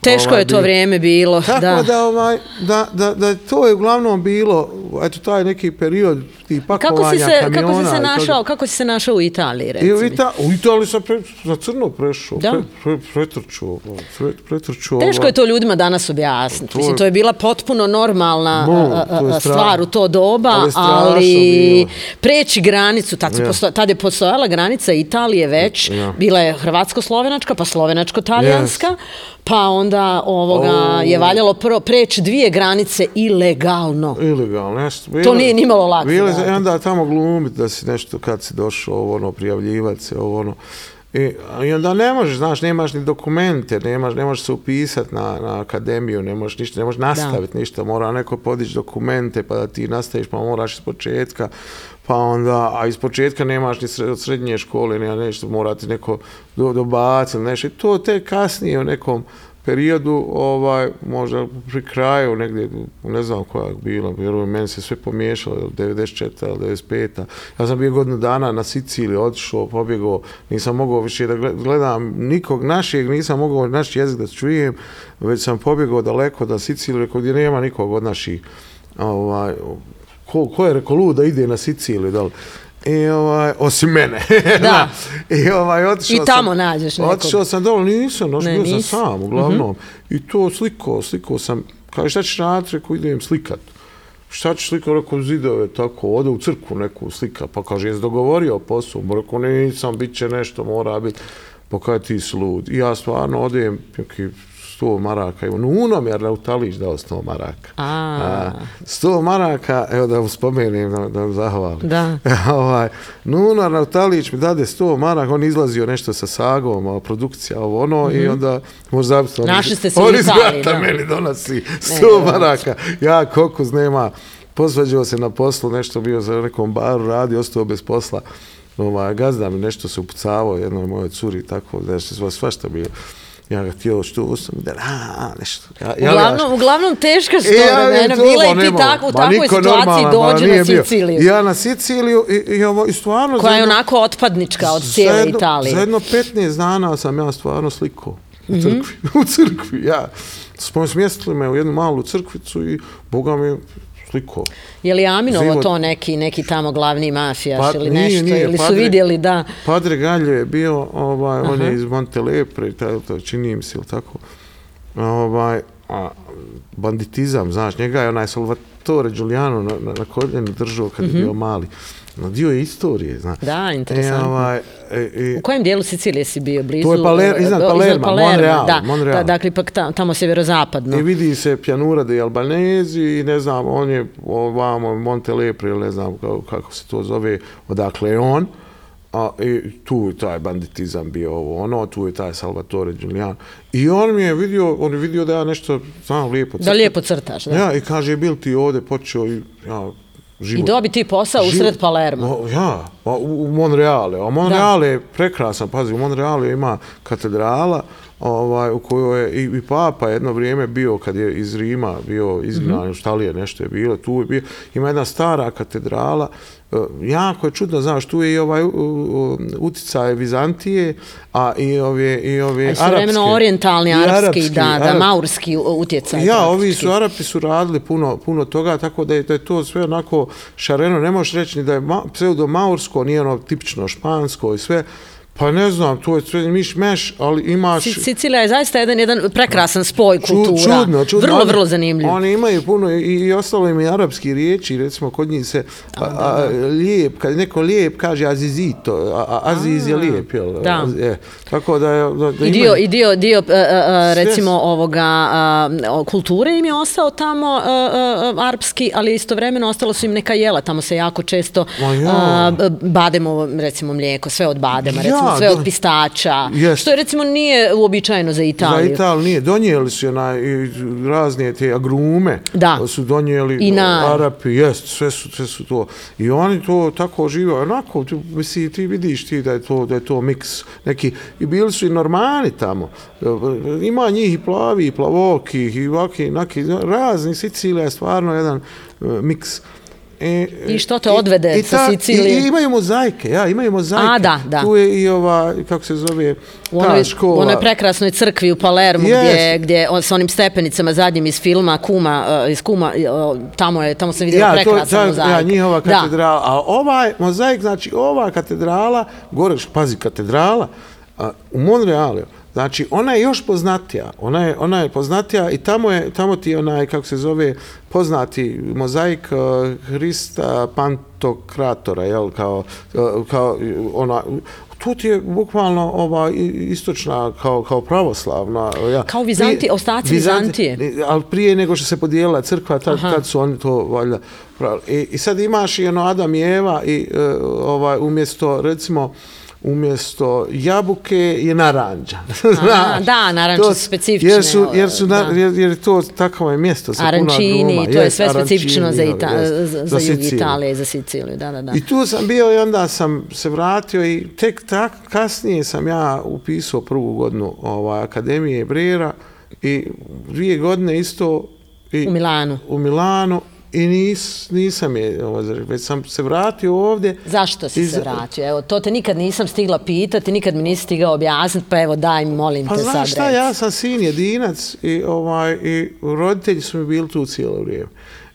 A: Teško ovaj, je to bil... vrijeme bilo,
B: Tako da. da, ovaj, da, da, da to je uglavnom bilo, eto, taj neki period tih pakovanja kako si se, kamiona.
A: Kako si se našao, kako si se našao u Italiji, recimo?
B: u, Ita u Italiji sam pre, na crno prešao, da? pre, pre, pretrčao, pre, pretrčao.
A: Teško ovaj. je to ljudima danas objasniti. To, Mislim, to je bila potpuno normalna Bo, stvar u to doba, ali, ali preći granicu, tad, posto, tad je postojala granica Italije već, ja. bila je hrvatsko-slovenačka, pa slovenačko-talijanska, yes. pa onda ovoga oh. je valjalo prvo preći dvije granice ilegalno.
B: Ilegalno, nešto.
A: Bile, to nije nimalo lako.
B: Bile, onda tamo glumiti da si nešto kad si došao, ovo ono, prijavljivati se, ovo ono. I, I onda ne možeš, znaš, nemaš ni dokumente, nemaš, ne možeš se upisati na, na akademiju, ne možeš ništa, ne možeš nastaviti ništa, mora neko podići dokumente pa da ti nastaviš, pa moraš iz početka, pa onda, a iz početka nemaš ni sred, od srednje škole, nema nešto, mora ti neko do, dobaciti, nešto, i to te kasnije u nekom periodu, ovaj, možda pri kraju, negdje, ne znam koja je bila, vjerujem, meni se sve pomiješalo, 94. ili 95. Ja sam bio godinu dana na Siciliji, otišao, pobjegao, nisam mogao više da gledam nikog našeg, nisam mogao naš jezik da čujem, već sam pobjegao daleko da Siciliju, rekao gdje nema nikog od naših, ovaj, ko, ko je rekao lud da ide na Siciliju, da li? I ovaj, osim mene. [LAUGHS]
A: Da.
B: I ovaj, otišao
A: I tamo sam, nađeš nekog.
B: Otišao sam dole, nisam, noš, ne, bio sam sam, uglavnom. Mm -hmm. I to sliko, sliko sam, kaže, šta ćeš raditi, rekao, idem slikat. Šta ćeš slikat, rekao, zidove, tako, ode u crkvu neku slika. Pa kaže, jes dogovorio posao? Rekao, nisam, bit će nešto, mora biti. Pa kaže, ti si lud. I ja stvarno odem, 100 maraka, evo, Nuno mi je Rautalić dao 100 maraka.
A: A. A,
B: 100 maraka, evo da vam spomenem, da, da vam zahvalim.
A: Da. [LAUGHS]
B: ovaj, Nuno Rautalić mi dade 100 maraka, on izlazio nešto sa sagom, produkcija, ovo ono, mm -hmm. i mhm. onda, možda zapisno,
A: Našli ste se u Italiji,
B: da. meni donosi 100 ne, maraka. Ja, kokuz nema, posvađao se na poslu, nešto bio za nekom baru, radi, ostao bez posla. Ovaj, gazda mi nešto se upucavao jednoj moje curi, tako da je svašta bio ja ga htio što usam, da, a, nešto. Ja,
A: ja, uglavnom, ja, uglavnom teška što ja, vremena, bila i ti tako, u takvoj situaciji dođe na Siciliju.
B: Ja na Siciliju i, i, ovo, i stvarno...
A: Koja je onako otpadnička od cijele
B: zajedno,
A: Italije.
B: Za jedno 15 dana sam ja stvarno sliko u mhm. crkvi. Mm [LAUGHS] -hmm. u crkvi, ja. Smo smjestili me u jednu malu crkvicu i Boga mi sliko.
A: Je li Aminovo Život... to neki, neki tamo glavni mafijaš pa, ili nije, nešto? Nije, ili padre, su vidjeli da...
B: Padre Galjo je bio, ovaj, on je iz Montelepre, to čini mi se, ili tako. Ovaj, a, banditizam, znaš, njega je onaj Salvatore Giuliano na, na, na koljenu držao kad mm -hmm. je bio mali no, dio je istorije, zna.
A: Da, interesantno. E, ovaj, e, e, u kojem dijelu Sicilije si bio? Blizu,
B: to je Paler, iznad Palerma, iznad Palerma Monreal,
A: da,
B: Monreal.
A: Da, dakle, ipak tamo, tamo sjeverozapadno.
B: I vidi se Pjanura de Albanezi i ne znam, on je ovamo Monte Lepre, ne znam kako, kako se to zove, odakle je on. A, i tu je taj banditizam bio ovo, ono, tu je taj Salvatore Giuliano. I on mi je vidio, on je vidio da ja nešto, znam, lijepo crtam.
A: Da lijepo crtaš, da.
B: Ja, i kaže, bil ti ovde počeo i, ja,
A: život. I dobi ti posao život. usred Palerma.
B: O, ja, u, u Monreale. A Monreale je prekrasan, pazi, u Monreale ima katedrala ovaj, u kojoj je i, i papa jedno vrijeme bio, kad je iz Rima bio izgnan, mm -hmm. šta li je nešto je bilo, tu je bio, ima jedna stara katedrala, E, jako je čudno, znaš, tu je i ovaj uticaj Vizantije, a i ove, i ove arapske. A
A: vremeno orientalni, arapski, arapski, da, arapski, da, maurski utjecaj.
B: Ja, praktički. ovi su Arapi su radili puno, puno toga, tako da je, da je to sve onako šareno, ne možeš reći ni da je ma, pseudo-maursko, nije ono tipično špansko i sve, Pa ne znam, to je sve miš meš, ali imaš...
A: Sicilija je zaista jedan, jedan prekrasan spoj kultura. Čudno, čudno. Vrlo, vrlo zanimljiv.
B: Oni imaju puno i, i ostalo im i arapski riječi, recimo kod njih se a, a, lijep, kad neko lijep kaže azizito, a, a, aziz a, je lijep, jel?
A: Da.
B: Je, tako da, da, da
A: I dio, i dio, dio a, a, recimo Sve. ovoga a, kulture im je ostao tamo a, a, arapski, ali istovremeno ostalo su im neka jela, tamo se jako često ja. a, bademo, recimo mlijeko, sve od badema, recimo sve od pistača, jest. što je recimo nije uobičajeno za Italiju.
B: Za Italiju nije. Donijeli su na razne te agrume,
A: da.
B: su donijeli
A: I na...
B: Arapi, jest, sve su, sve su to. I oni to tako žive, onako, ti, misli, ti vidiš ti da je to, da je to miks neki, i bili su i normani tamo. Ima njih i plavi, i plavoki, i ovaki, naki, razni, Sicilija je stvarno jedan uh, miks.
A: E, I što te odvede i, sa Sicilije?
B: I, imaju mozaike, ja, imaju mozaike.
A: A, da, da.
B: Tu je i ova, kako se zove,
A: u onoj, ta škola. U onoj prekrasnoj crkvi u Palermu, yes. gdje, gdje on, s onim stepenicama zadnjim iz filma, Kuma, uh, iz Kuma, uh, tamo, je, tamo sam vidio ja, prekrasan to, mozaik.
B: Ja, njihova katedrala. Da. A ovaj mozaik, znači ova katedrala, gore, pazi, katedrala, u Monrealu, Znači, ona je još poznatija. Ona je, ona je poznatija i tamo je, tamo ti onaj, kako se zove, poznati mozaik uh, Hrista Pantokratora, jel, kao, uh, kao ona, tu ti je bukvalno ova istočna kao, kao pravoslavna. Ja.
A: Kao Vizanti, ostaci Vizantije. Vizantije.
B: Ali prije nego što se podijela crkva, tad, tad su oni to valjda pravili. I, I sad imaš i ono Adam i Eva i uh, ovaj, umjesto, recimo, umjesto jabuke je naranđa. [LAUGHS]
A: Da, naranče su specifične,
B: Jer, su, jer, su
A: da.
B: jer, jer je to takvo je mjesto sa puno
A: Arančini,
B: agruma.
A: to je sve specifično za, Ita
B: jest,
A: za, za, jug
B: Siciliju.
A: Italije, za Siciliju, da, da, da.
B: I tu sam bio i onda sam se vratio i tek tak kasnije sam ja upisao prvu godinu ovaj, Akademije Brera i dvije godine isto i
A: U Milanu.
B: u Milanu i nis, nisam je, ovaj, već sam se vratio ovdje.
A: Zašto si
B: I
A: se vratio? Evo, to te nikad nisam stigla pitati, nikad mi nisi stigao objasniti, pa evo daj, molim
B: Pa
A: te sad
B: znaš šta,
A: reci.
B: ja sam sin jedinac i, ovaj, i roditelji su mi bili tu cijelo vrijeme.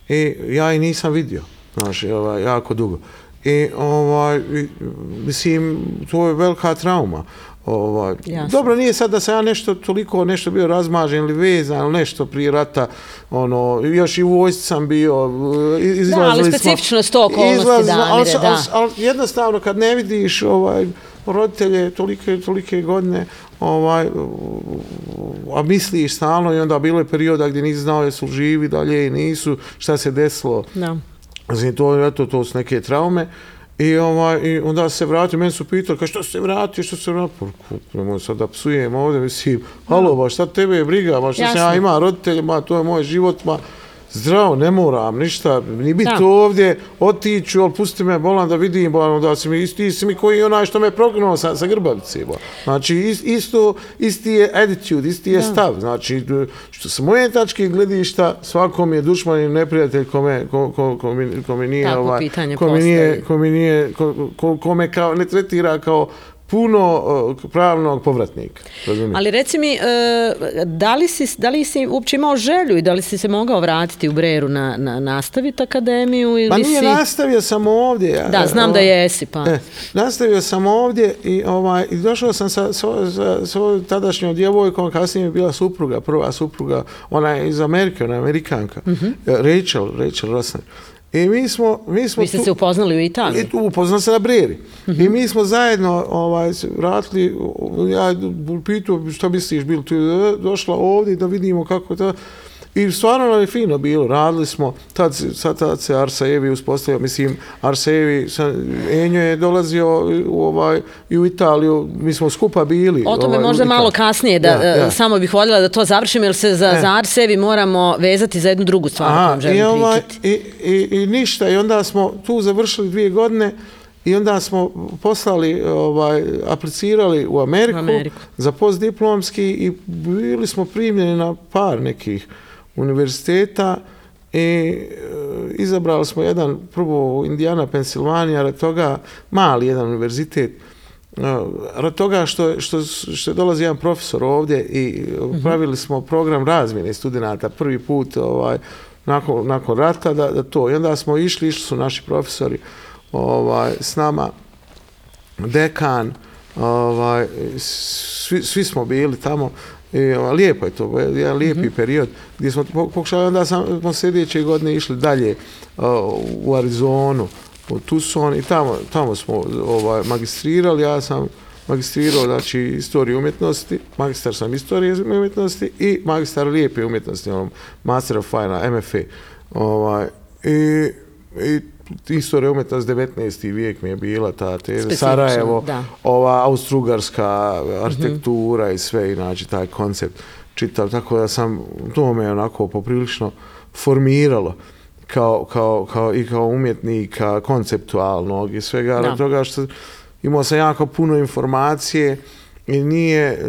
B: I ja ih nisam vidio, znaš, i, ovaj, jako dugo. I, ovaj, i, mislim, to je velika trauma. Ovaj,
A: Jasno.
B: dobro, nije sad da sam ja nešto toliko nešto bio razmažen ili vezan ili nešto prije rata, ono, još i u vojsci sam bio, iz- izlazili
A: ali
B: smo-
A: specifično su to okolnosti,
B: izlazili-
A: Damire,
B: ali,
A: da.
B: ali, ali jednostavno kad ne vidiš ovaj roditelje tolike tolike godine ovaj a misliš stalno i onda bilo je perioda gdje nisi znao jesu živi dalje i nisu šta se desilo
A: Da.
B: Znači, to, eto, to su neke traume. I, ovaj, I onda se vratio, meni su pitali, kao što se vratio, što se vratio? Pa, nemoj sad da psujem ovdje, mislim, halo, ba, šta tebe je briga, ba, šta sam ja
A: Jasno.
B: ima roditelje, ma, to je moj život, ma, zdravo, ne moram ništa, ni biti
A: Da.
B: ovdje, otiću, ali pusti me bolan da vidim, ba, da si mi, isti si mi koji onaj što me prognuo sa, sa grbavice, ba. Znači, is, isto, isti je attitude, isti je stav, znači, što s moje tačke gledišta, svakom je dušman i neprijatelj kome, ko, ko, ko, mi, ko mi nije,
A: Takvo
B: ovaj, ko mi nije, ko mi nije, ko, ko, ko me kao, ne tretira kao puno uh, pravnog povratnika. Razumiješ?
A: Ali reci mi, e, da li, si, da li si uopće imao želju i da li si se mogao vratiti u Breru na, na nastaviti akademiju ili
B: Pa nije
A: si...
B: nastavio sam ovdje.
A: Da, znam da
B: ovaj,
A: jesi, pa.
B: E, nastavio sam ovdje i, ovaj, i došao sam sa, sa, sa svojom tadašnjom djevojkom, kasnije je bila supruga, prva supruga, ona je iz Amerike, ona je Amerikanka,
A: Mhm.
B: Rachel, Rachel Rosner. I mi smo, mi smo
A: Vi ste
B: tu-
A: se upoznali u Italiji.
B: I tu upoznao se na Breri. I mi smo zajedno ovaj, vratili, ja pitu što misliš, bil tu e, došla ovdje da vidimo kako je to. I stvarno nam je fino bilo, radili smo, tad, sad, tad se Arsajevi uspostavio, mislim, Arsajevi, sa- Enjo je dolazio u, ovaj, i u Italiju, mi smo skupa bili.
A: O tome
B: ovaj,
A: možda malo kasnije, da,
B: Ja, ja.
A: e, samo bih voljela da to završim, jer se za,
B: E.
A: za Arsevi moramo vezati za jednu drugu stvar
B: Aha,
A: želim
B: i, ovaj, i, i, I ništa, i onda smo tu završili dvije godine i onda smo poslali, ovaj, aplicirali u Ameriku,
A: U Ameriku.
B: za postdiplomski i bili smo primljeni na par nekih univerziteta i e, izabrali smo jedan, prvo Indiana, Pensilvanija, rad toga mali jedan univerzitet, e, rad toga što, što, što je dolazi jedan profesor ovdje i pravili smo program razmjene studenta prvi put ovaj, nakon, nakon rata da, da to. I onda smo išli, išli su naši profesori ovaj, s nama, dekan, ovaj, svi, svi smo bili tamo i ovaj, lijepo je to, jedan lijepi period gdje smo po- pokušali, onda sam, smo sljedeće godine išli dalje uh, u Arizonu, u Tucson i tamo, tamo smo ovaj, magistrirali, ja sam magistrirao znači istoriju umjetnosti, magistar sam istorije umjetnosti i magistar lijepe umjetnosti, ono, Master of Fine, MFA. Ovaj, i, i istorija umjetnosti 19. vijek mi je bila ta teza,
A: Specifično,
B: Sarajevo,
A: da.
B: ova austrougarska arhitektura i sve, i znači taj koncept čitav, tako da sam, to me onako poprilično formiralo kao, kao, kao, i kao umjetnika konceptualnog i svega,
A: Da.
B: da. toga što imao sam jako puno informacije nije,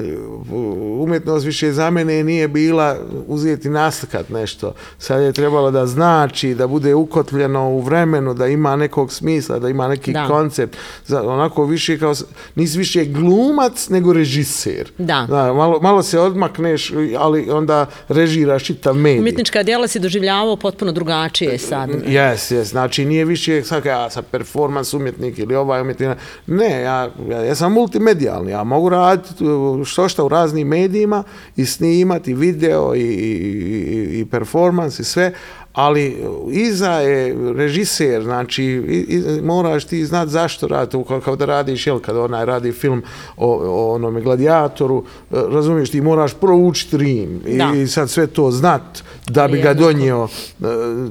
B: umjetnost više za mene nije bila uzeti naslikat nešto. Sad je trebalo da znači, da bude ukotljeno u vremenu, da ima nekog smisla, da ima neki
A: Da.
B: koncept. Za, onako više kao, nisi više glumac nego režiser.
A: Da.
B: Da, malo, malo se odmakneš, ali onda režiraš čitav medij.
A: Umjetnička djela si doživljavao potpuno drugačije sad.
B: Jes, jes, znači nije više sad ja sam performans umjetnik ili ovaj umjetnik. Ne, ja, ja, ja sam multimedijalni, ja mogu raditi raditi što šta u raznim medijima i snimati video i, i, i, i performans i sve, ali iza je režiser, znači i, i, moraš ti znati zašto radi, kao, kao da radiš, jel, kada onaj radi film o, o onome gladijatoru, e, razumiješ, ti moraš proučiti Rim i, i sad sve to znat da bi ga donio e,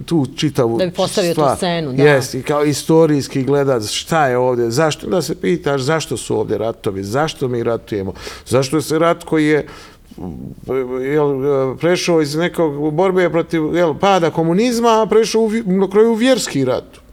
B: tu čitavu
A: Da bi postavio stvar. tu scenu, da.
B: Jes, i kao istorijski gledat šta je ovdje, zašto, da se pitaš zašto su ovdje ratovi, zašto mi ratujemo, zašto se rat koji je jel, prešao iz nekog borbe protiv jel, pada komunizma, a prešao u, na kraju u vjerski rat.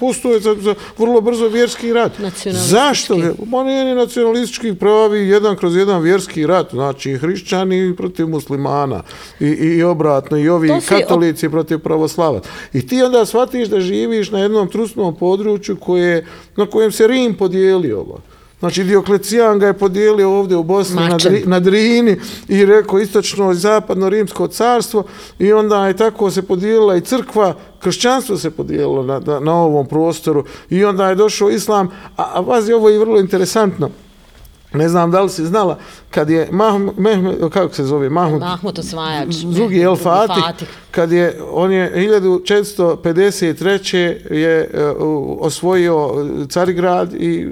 B: Postoje za, za vrlo brzo vjerski rat. Zašto? Ma nije nacionalistički pravi jedan kroz jedan vjerski rat. Znači, hrišćani protiv muslimana i, i obratno, i ovi katolici op... protiv pravoslava. I ti onda shvatiš da živiš na jednom trusnom području koje, na kojem se Rim podijelio. Ovo. Znači, Dioklecijan ga je podijelio ovdje u Bosni na, Dri, na Drini i rekao istočno i zapadno rimsko carstvo i onda je tako se podijelila i crkva, kršćanstvo se podijelilo na, na, na ovom prostoru i onda je došao islam, a, a vazi ovo je vrlo interesantno. Ne znam da li si znala, kad je Mahmud, kako se zove, Mahmud,
A: Mahmud osvajač,
B: drugi El Fatih, kad je, on je 1453. je uh, osvojio Carigrad i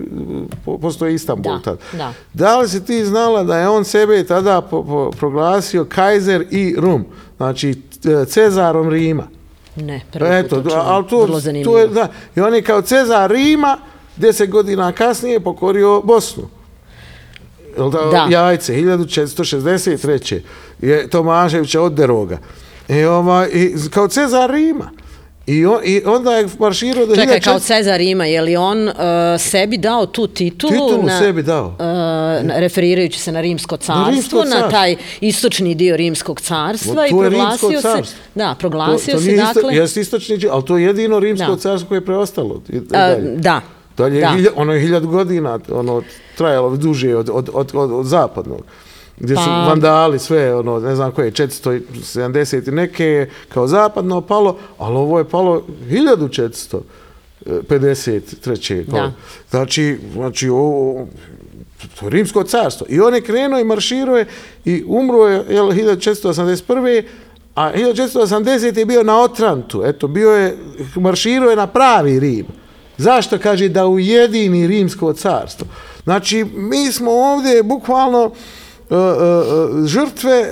B: uh, postoje Istanbul da, tad. Da. da li si ti znala da je on sebe tada po, po, proglasio Kajzer i Rum, znači Cezarom Rima?
A: Ne, prvi Eto, put ali
B: to, vrlo zanimljivo. To je, da, I on je kao Cezar Rima, deset godina kasnije pokorio Bosnu da, da. jajce, 1463. je Tomaševića od Deroga. I, ovaj, i kao Cezar Rima. I, on, I onda je marširao do
A: Čekaj, čet... kao Cezar ima, je li on uh, sebi dao tu titulu?
B: Titulu na, sebi dao. Uh,
A: na, referirajući se na rimsko carstvo, na, rimsko carstvo. na taj istočni dio rimskog carstva. O, i proglasio se, Da, proglasio to, to se, dakle...
B: Jeste istočni, ali to je jedino rimsko da. carstvo koje je preostalo.
A: Uh, da,
B: Dalje, da. Hilja, ono je hiljad godina ono, trajalo duže od, od, od, od, od zapadnog. Gdje pa... su vandali sve, ono, ne znam koje, 470 i neke kao zapadno palo, ali ovo je palo 1453. Da. Znači, znači ovo, to je rimsko carstvo. I on je krenuo i marširuje i umro je jel, 1481. A 1480. je bio na Otrantu. Eto, bio je, marširuje na pravi Rim. Zašto kaže da ujedini rimsko carstvo? Znači, mi smo ovdje bukvalno uh, uh, uh, žrtve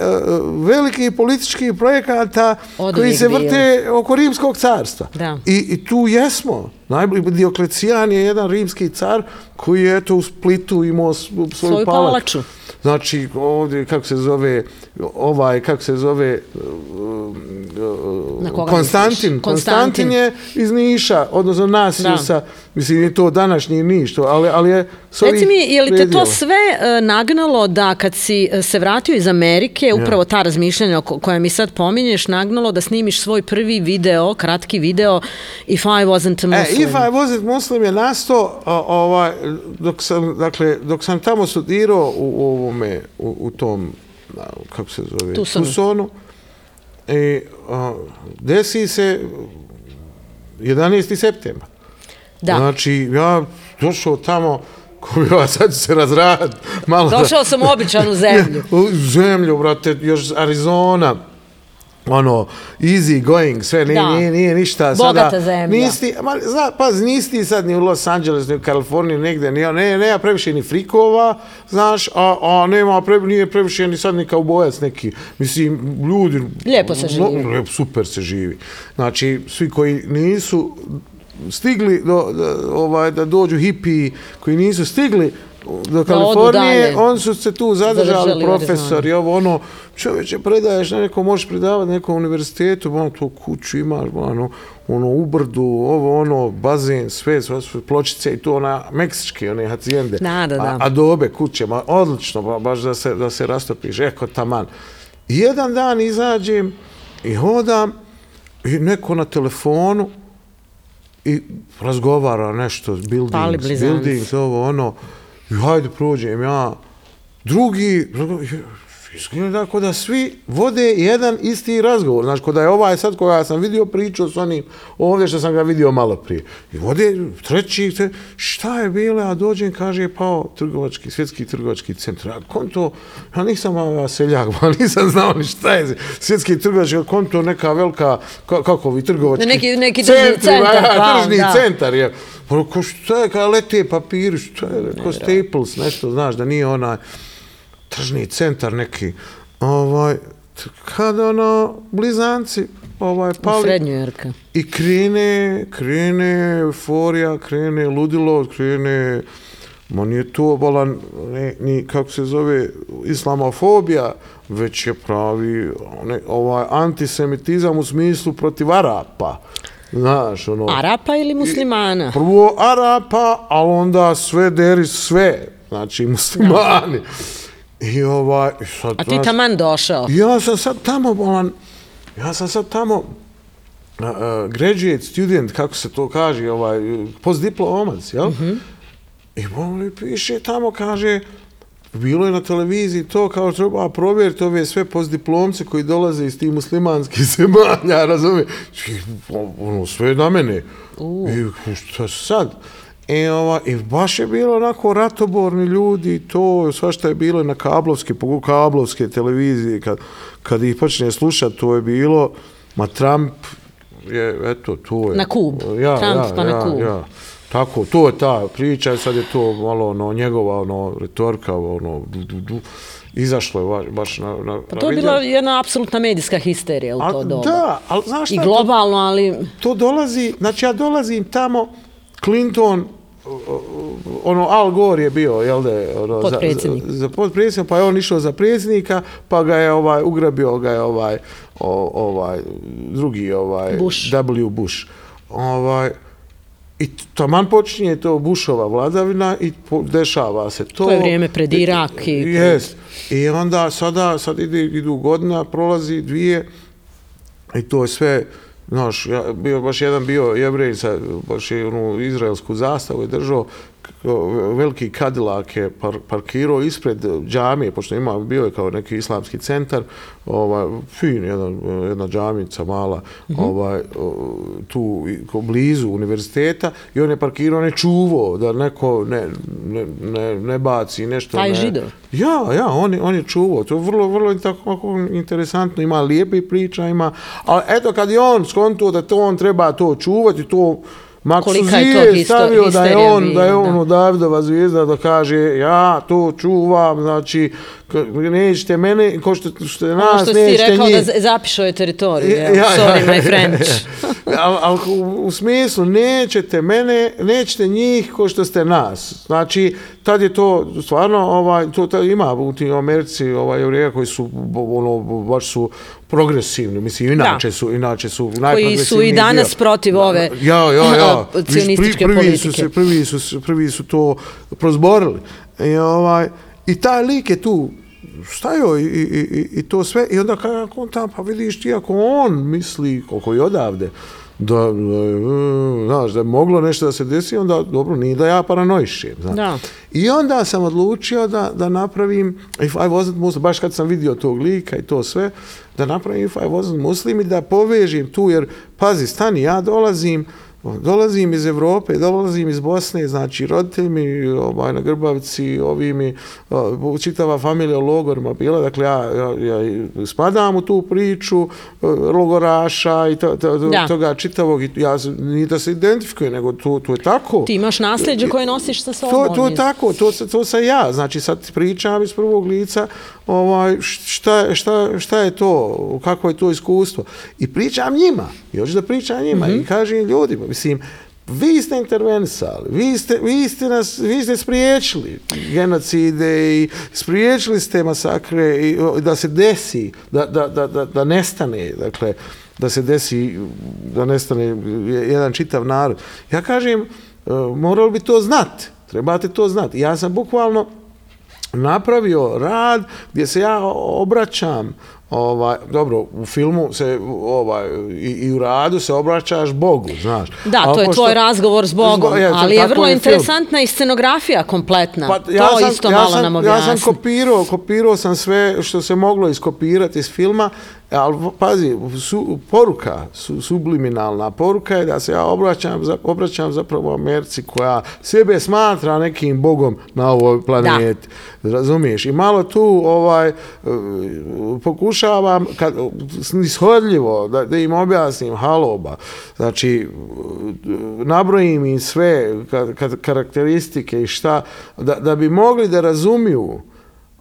B: velikih političkih projekata Od koji se vrte oko rimskog carstva.
A: Da.
B: I, I tu jesmo. Najbolji Dioklecijan je jedan rimski car koji je eto u Splitu imao svoju, svoju palaču. Znači, ovdje, kako se zove, ovaj, kako se zove, Konstantin. Konstantin je iz Niša, odnosno Nasijusa, mislim, je to današnji Niš, to, ali, ali je s
A: Reci mi, je li te to sve uh, nagnalo da kad si e, se vratio iz Amerike, ja. upravo ta razmišljanja koja mi sad pominješ, nagnalo da snimiš svoj prvi video, kratki video, If I Wasn't a Muslim?
B: E, If I Wasn't Muslim je nasto, ovaj, dok, sam, dakle, dok sam tamo studirao u, ovome, u, u tom, kako se zove,
A: Tucsonu.
B: I a, desi se 11. septembra.
A: Da.
B: Znači, ja došao tamo, ko bi ja sad se razrad, malo
A: Došao da, sam u običanu zemlju. [LAUGHS]
B: u zemlju, brate, još Arizona, ono, easy going, sve, nije, nije, nije ništa.
A: Bogata sada, zemlja.
B: Nisti, ma, zna, pa nisi sad ni u Los Angeles, ni u Kaliforniji, negde, nije, ne, nema previše ni frikova, znaš, a, a nema, pre, nije previše ni sad ni kao bojac neki. Mislim, ljudi...
A: Lijepo se živi.
B: No, lijepo, super se živi. Znači, svi koji nisu stigli do, do, ovaj, da dođu hipi, koji nisu stigli do Kalifornije, on su se tu zadržali, zadržali profesor i ovo ono, čovječe, predaješ na neko, možeš predavati na nekom univerzitetu, ono, to kuću imaš, ono, ono, u brdu, ovo, ono, bazen, sve, sve, pločice i to, ona, meksičke, one hacijende.
A: Da, da, da.
B: A, a dobe kuće, ma, odlično, ba, baš da se, da se rastopiš, eko, taman. I jedan dan izađem i hodam i neko na telefonu i razgovara nešto, buildings, buildings, ovo, ono, i hajde prođem ja, drugi, izgleda kao da svi vode jedan isti razgovor. Znaš, kod da je ovaj sad koga sam vidio pričao s onim ovdje što sam ga vidio malo prije. I vode treći, tre, šta je bilo, a dođem, kaže, je pao trgovački, svjetski trgovački centar. A konto, ja nisam ja seljak, [LAUGHS] pa nisam znao ni šta je svjetski trgovački konto, neka velika, kako vi trgovački
A: neki, neki centri,
B: centar,
A: ja,
B: pa, tržni da. centar je. Pa, ko šta je, kada lete papiri, šta je, ko Staples, nešto, znaš, da nije onaj, tržni centar neki, ovaj, kada ono, blizanci, ovaj, pali.
A: U srednju jerka.
B: I krene, krene euforija, krene ludilo, krene, ma nije to bolan, ne, ni, kako se zove, islamofobija, već je pravi ne, ovaj, antisemitizam u smislu protiv Arapa. Znaš, ono...
A: Arapa ili muslimana?
B: I, prvo Arapa, a onda sve deri sve, znači [LAUGHS] muslimani. Ja. I ovaj, sad,
A: A ti taman došao?
B: Ja sam sad tamo, bolan, ja sam sad tamo, uh, graduate student, kako se to kaže, ovaj, postdiplomac, jel? Mm -hmm. I on piše tamo, kaže, bilo je na televiziji to, kao treba provjeriti ove sve postdiplomce koji dolaze iz tih muslimanskih [LAUGHS] zemalja, razumije? Ono, sve na mene. Uh. I šta sad? E, ova, I baš je bilo onako ratoborni ljudi, to svašta je bilo na kablovske, pogotovo kablovske televizije, kad, kad ih počne slušati, to je bilo, ma Trump je, eto, to je.
A: Na kub, ja, Trump ja, pa ja, na kub. Ja.
B: Tako, to je ta priča, sad je to malo ono, njegova ono, retorka, ono, du, du, du, izašlo je baš, baš na, na
A: Pa to je bila jedna apsolutna medijska histerija u to
B: a,
A: doba.
B: Da, ali znaš šta?
A: I globalno, ali...
B: To dolazi, znači ja dolazim tamo, Clinton, ono Al Gore je bio, jel da, ono. Za, za, za podpredsjednik, pa je on išao za predsjednika, pa ga je ovaj ugrabio ga je ovaj o, ovaj drugi ovaj
A: Bush.
B: W Bush. Ovaj I taman počinje to Bushova vladavina i po, dešava se to.
A: To je vrijeme pred Irak. I,
B: yes. I onda sada, sad ide, idu godina, prolazi dvije i to je sve, Znaš, ja, bio baš jedan bio jevrej sa baš je onu izraelsku zastavu je držao veliki kadilak je par, parkirao ispred džamije, pošto ima, bio je kao neki islamski centar, ovaj, fin, jedan, jedna džamica mala, mm -hmm. ovaj, tu ko blizu univerziteta i on je parkirao, ne čuvo da neko ne, ne, ne, ne baci nešto.
A: Taj
B: ne.
A: žido?
B: Ja, ja, on je, on je čuvo. To je vrlo, vrlo tako interesantno. Ima lijepe priča, ima... Ali eto, kad je on skontuo da to on treba to čuvati, to Kolika je to histo, stavio da je on, da je on u Davidova zvijezda da kaže ja to čuvam, znači nećete mene, ko što, što je nas,
A: ono što
B: nećete
A: njih. što si rekao
B: njih.
A: da zapišao je teritoriju, ja, ja, sorry my French. [LAUGHS]
B: ali al, u, u smislu, nećete mene, nećete njih ko što ste nas. Znači, tad je to stvarno, ovaj, to, to ima u tim Americi ovaj, evrija koji su, ono, baš su progresivni, mislim, inače da. su, inače su
A: Koji su i danas dio. protiv ove
B: ja, ja, ja. [LAUGHS]
A: cionističke
B: prvi
A: politike.
B: Su se, prvi, su, prvi su to prozborili. I, ovaj, I taj lik je tu stajao i, i, i, i to sve. I onda kako on tam, pa vidiš ti, ako on misli, koliko je odavde, da, da, znaš, da je moglo nešto da se desi, onda dobro, nije da ja paranoišem. Znaš.
A: Da.
B: I onda sam odlučio da, da napravim, if I wasn't Muslim, baš kad sam vidio tog lika i to sve, da napravim if I wasn't Muslim i da povežim tu, jer, pazi, stani, ja dolazim, Dolazim iz Evrope, dolazim iz Bosne, znači roditelji mi ovaj, na Grbavici, ovi mi, čitava familija u logorima bila, dakle ja, ja, ja spadam u tu priču logoraša i to, to, to, toga čitavog, ja nije da se identifikuje, nego to, to je tako.
A: Ti imaš nasljeđe koje nosiš sa sobom.
B: To, to je tako, to, to sam ja, znači sad pričam iz prvog lica, ovaj, šta, šta, šta je to, kako je to iskustvo. I pričam njima, još da pričam njima mm -hmm. i kažem ljudima, mislim, vi ste intervenisali, vi ste, vi ste, nas, vi ste spriječili genocide i spriječili ste masakre i da se desi, da, da, da, da, da nestane, dakle, da se desi, da nestane jedan čitav narod. Ja kažem, moralo morali bi to znati, trebate to znati. Ja sam bukvalno napravio rad gdje se ja obraćam ovaj, dobro, u filmu se, ovaj, i, i u radu se obraćaš Bogu, znaš.
A: Da, to je
B: pošto-
A: tvoj razgovor s Bogom,
B: Zbo- je, to-
A: ali je vrlo
B: film.
A: interesantna i scenografija kompletna.
B: Pa,
A: to isto malo
B: sam,
A: nam
B: Ja
A: objasni.
B: sam kopirao, kopirao sam sve što se moglo iskopirati iz filma, ali pazi, su, poruka, su, subliminalna poruka je da se ja obraćam, za, obraćam zapravo Americi koja sebe smatra nekim bogom na ovoj planeti. Razumiješ? I malo tu ovaj, pokušavam kad, nishodljivo da, da im objasnim haloba. Znači, nabrojim im sve ka, ka, karakteristike i šta, da, da bi mogli da razumiju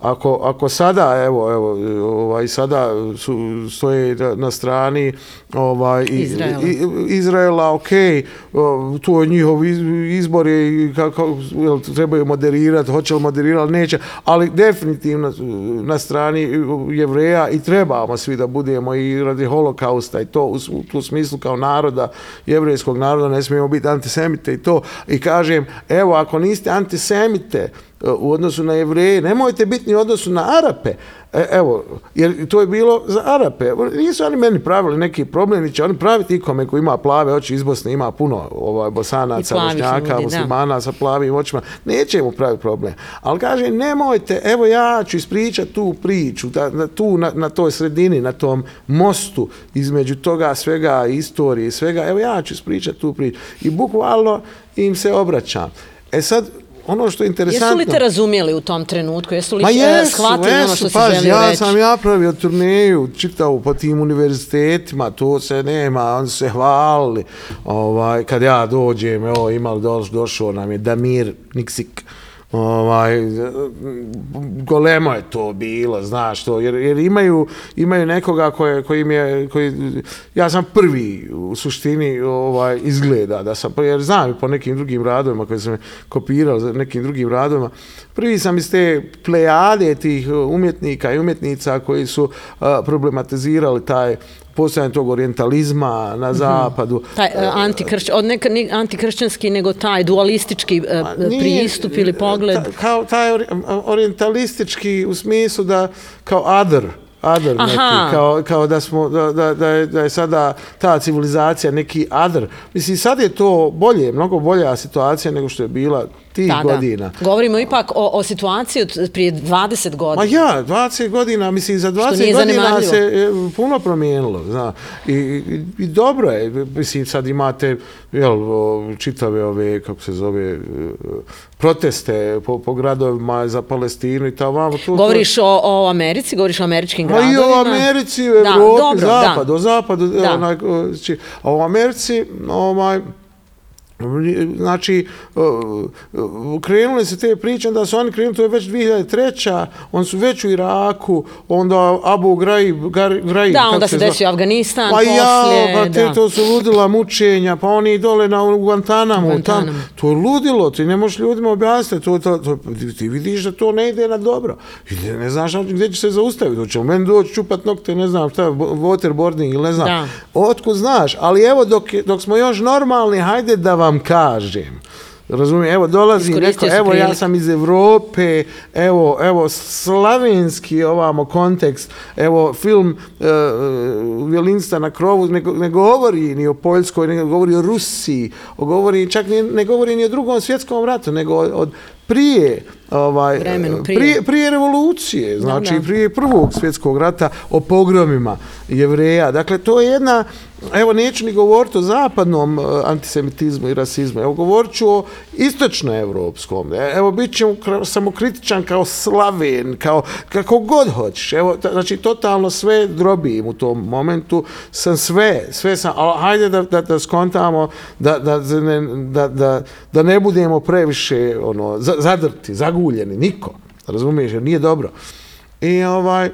B: Ako, ako sada, evo, evo, ovaj, sada su, stoje na- strani ovaj,
A: Izraela.
B: i, Izraela, ok, to je njihov iz- izbor je kako, jel, trebaju moderirati, hoće li moderirati, neće, ali definitivno na strani jevreja i trebamo svi da budemo i radi holokausta i to u, u tu smislu kao naroda, jevrejskog naroda, ne smijemo biti antisemite i to. I kažem, evo, ako niste antisemite, u odnosu na jevreje, nemojte biti ni u odnosu na Arape. E, evo, jer to je bilo za Arape. Nisu oni meni pravili neki problem, ni će oni praviti ikome koji ima plave oči iz Bosne, ima puno ovaj, bosanaca, bošnjaka, muslimana sa plavim očima. Neće mu praviti problem. Ali kaže, nemojte, evo ja ću ispričati tu priču, da, na, tu na, na toj sredini, na tom mostu između toga svega, istorije i svega, evo ja ću ispričati tu priču. I bukvalno im se obraćam. E sad, ono što je interesantno...
A: Jesu li te razumijeli u tom trenutku? Jesu li
B: Ma
A: e,
B: jesu,
A: shvatili ono
B: jesu,
A: što si
B: pazi,
A: želio
B: ja
A: reći?
B: sam ja pravio turneju, čitao po tim univerzitetima, to se nema, oni se hvalili. Ovaj, kad ja dođem, evo, imali doš, došao nam je Damir Niksik, ovaj, golemo je to bilo, znaš to, jer, jer imaju, imaju nekoga koje, koji im je, koji, ja sam prvi u suštini ovaj, izgleda, da sam, jer znam po nekim drugim radovima koje sam kopirao za nekim drugim radovima, prvi sam iz te plejade tih umjetnika i umjetnica koji su uh, problematizirali taj postojanje tog orientalizma na zapadu.
A: Taj e, antikršć, od neka, ne antikršćanski, nego taj dualistički e,
B: Pa Nije,
A: pristup ili pogled.
B: Ta, kao taj ori- orientalistički u smislu da kao other, other
A: Aha.
B: neki, kao, kao da, smo, da, da, da, je, da je sada ta civilizacija neki other. Mislim, sad je to bolje, mnogo bolja situacija nego što je bila tih
A: Da,
B: godina.
A: da. Govorimo ipak o, o situaciji od prije 20
B: Ma
A: godina.
B: ja, 20 godina, mislim, za 20
A: nije
B: godina se e, puno promijenilo, zna. I, i, I dobro je, mislim, sad imate, jel, o, čitave ove, kako se zove, e, proteste po, po gradovima za Palestinu i tamo. To, to-
A: Govoriš o, o Americi, govoriš o američkim
B: Ma i
A: gradovima.
B: o Americi, u
A: Da,
B: Evropi,
A: dobro,
B: zapad,
A: da.
B: o zapadu,
A: Da.
B: onaj, o, či- a u Americi, ovaj, znači, krenule se te priče, da su oni krenuli, to je već 2003. Oni su već u Iraku, onda Abu Ghraib, Ghraib,
A: Da, onda se desio Afganistan
B: Pa
A: poslije.
B: ja, pa te,
A: da.
B: to su ludila mučenja, pa oni dole na u Guantanamo,
A: Guantanamo.
B: tam, to je ludilo, ti ne možeš ljudima objasniti, to, to, to, ti vidiš da to ne ide na dobro. I ne, ne znaš gdje će se zaustaviti, hoće u meni doći čupat nokte, ne znam šta, bo- waterboarding ili ne znam.
A: Da.
B: Otkud znaš, ali evo dok, dok smo još normalni, hajde da vam kažem. Razumijem, evo dolazi neko, evo ja sam iz Evrope, evo, evo slavenski ovamo kontekst, evo film e, violinista na krovu ne, ne govori ni o Poljskoj, ne govori o Rusiji, o govori, čak ni, ne govori ni o drugom svjetskom ratu, nego od, od prije ovaj
A: Vremenu prije.
B: prije prije revolucije znači
A: Da, da.
B: prije prvog svjetskog rata o pogromima jevreja dakle to je jedna evo neću ni govoriti o zapadnom e, antisemitizmu i rasizmu evo govorit ću o istočnoevropskom E, evo bit ću samokritičan kao slaven kao kako god hoćeš evo znači totalno sve drobim u tom momentu sam sve sve sam ali hajde da, da, da skontamo da, da, da, da, da ne budemo previše ono za- zadrti zaguljeni niko razumiješ jer nije dobro. I ovaj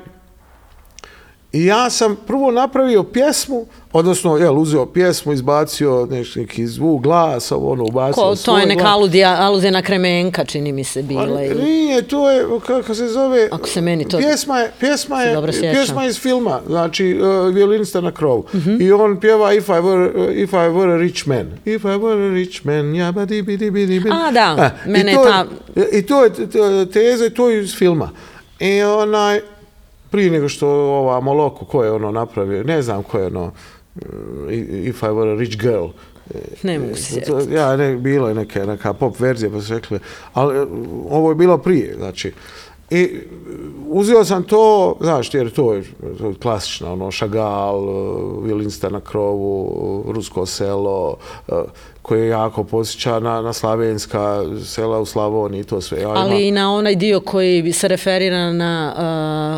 B: I ja sam prvo napravio pjesmu, odnosno, jel, uzeo pjesmu, izbacio neš, neki zvuk, glas, ovo, ono, ubacio
A: Ko, to je neka
B: glas.
A: aludija, aluzija na Kremenka, čini mi se, bila.
B: Ali
A: Ili...
B: Nije, to je, kako se zove...
A: Ako se meni to-
B: Pjesma je, pjesma je, pjesma je iz filma, znači, uh, violinista na krovu.
A: Mhm.
B: I on pjeva If I Were, uh, if I were a Rich Man. If I were a Rich Man, ja ba di bi di bi di bi.
A: A, da,
B: i
A: mene
B: to
A: je ta-
B: I to je teza i to je iz filma. I onaj, prije nego što ova Moloko, ko je ono napravio, ne znam ko je ono, If I Were a Rich Girl,
A: Ne mogu se
B: To-
A: sjetiti.
B: Ja, ne, bilo je neka, neka pop verzija, pa su rekli, ali e, ovo je bilo prije, znači. I uzeo sam to, znaš, jer to je, to je klasično, ono, Šagal, Vilinsta na krovu, Rusko selo, e, koje jako posjeća na, na slavenska sela u Slavoniji i to sve. Ja
A: Ali
B: imam-
A: i na onaj dio koji se referira na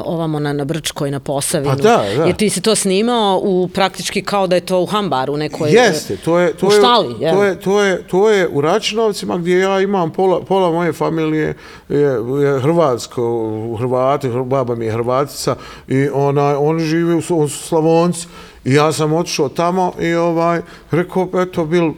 A: uh, ovamo na, na Brčkoj, na Posavinu.
B: Pa da, da.
A: Jer ti si to snimao u praktički kao da je to u Hambaru nekoj...
B: Jeste, to je, to
A: u
B: je,
A: štali, jel?
B: to je, to je, to je u Račinovcima gdje ja imam pola, pola moje familije je, je Hrvatsko, Hrvati, Hr- baba mi je Hrvatica i ona, oni žive u, on su Slavonci i ja sam otišao tamo i ovaj, rekao, eto, bil,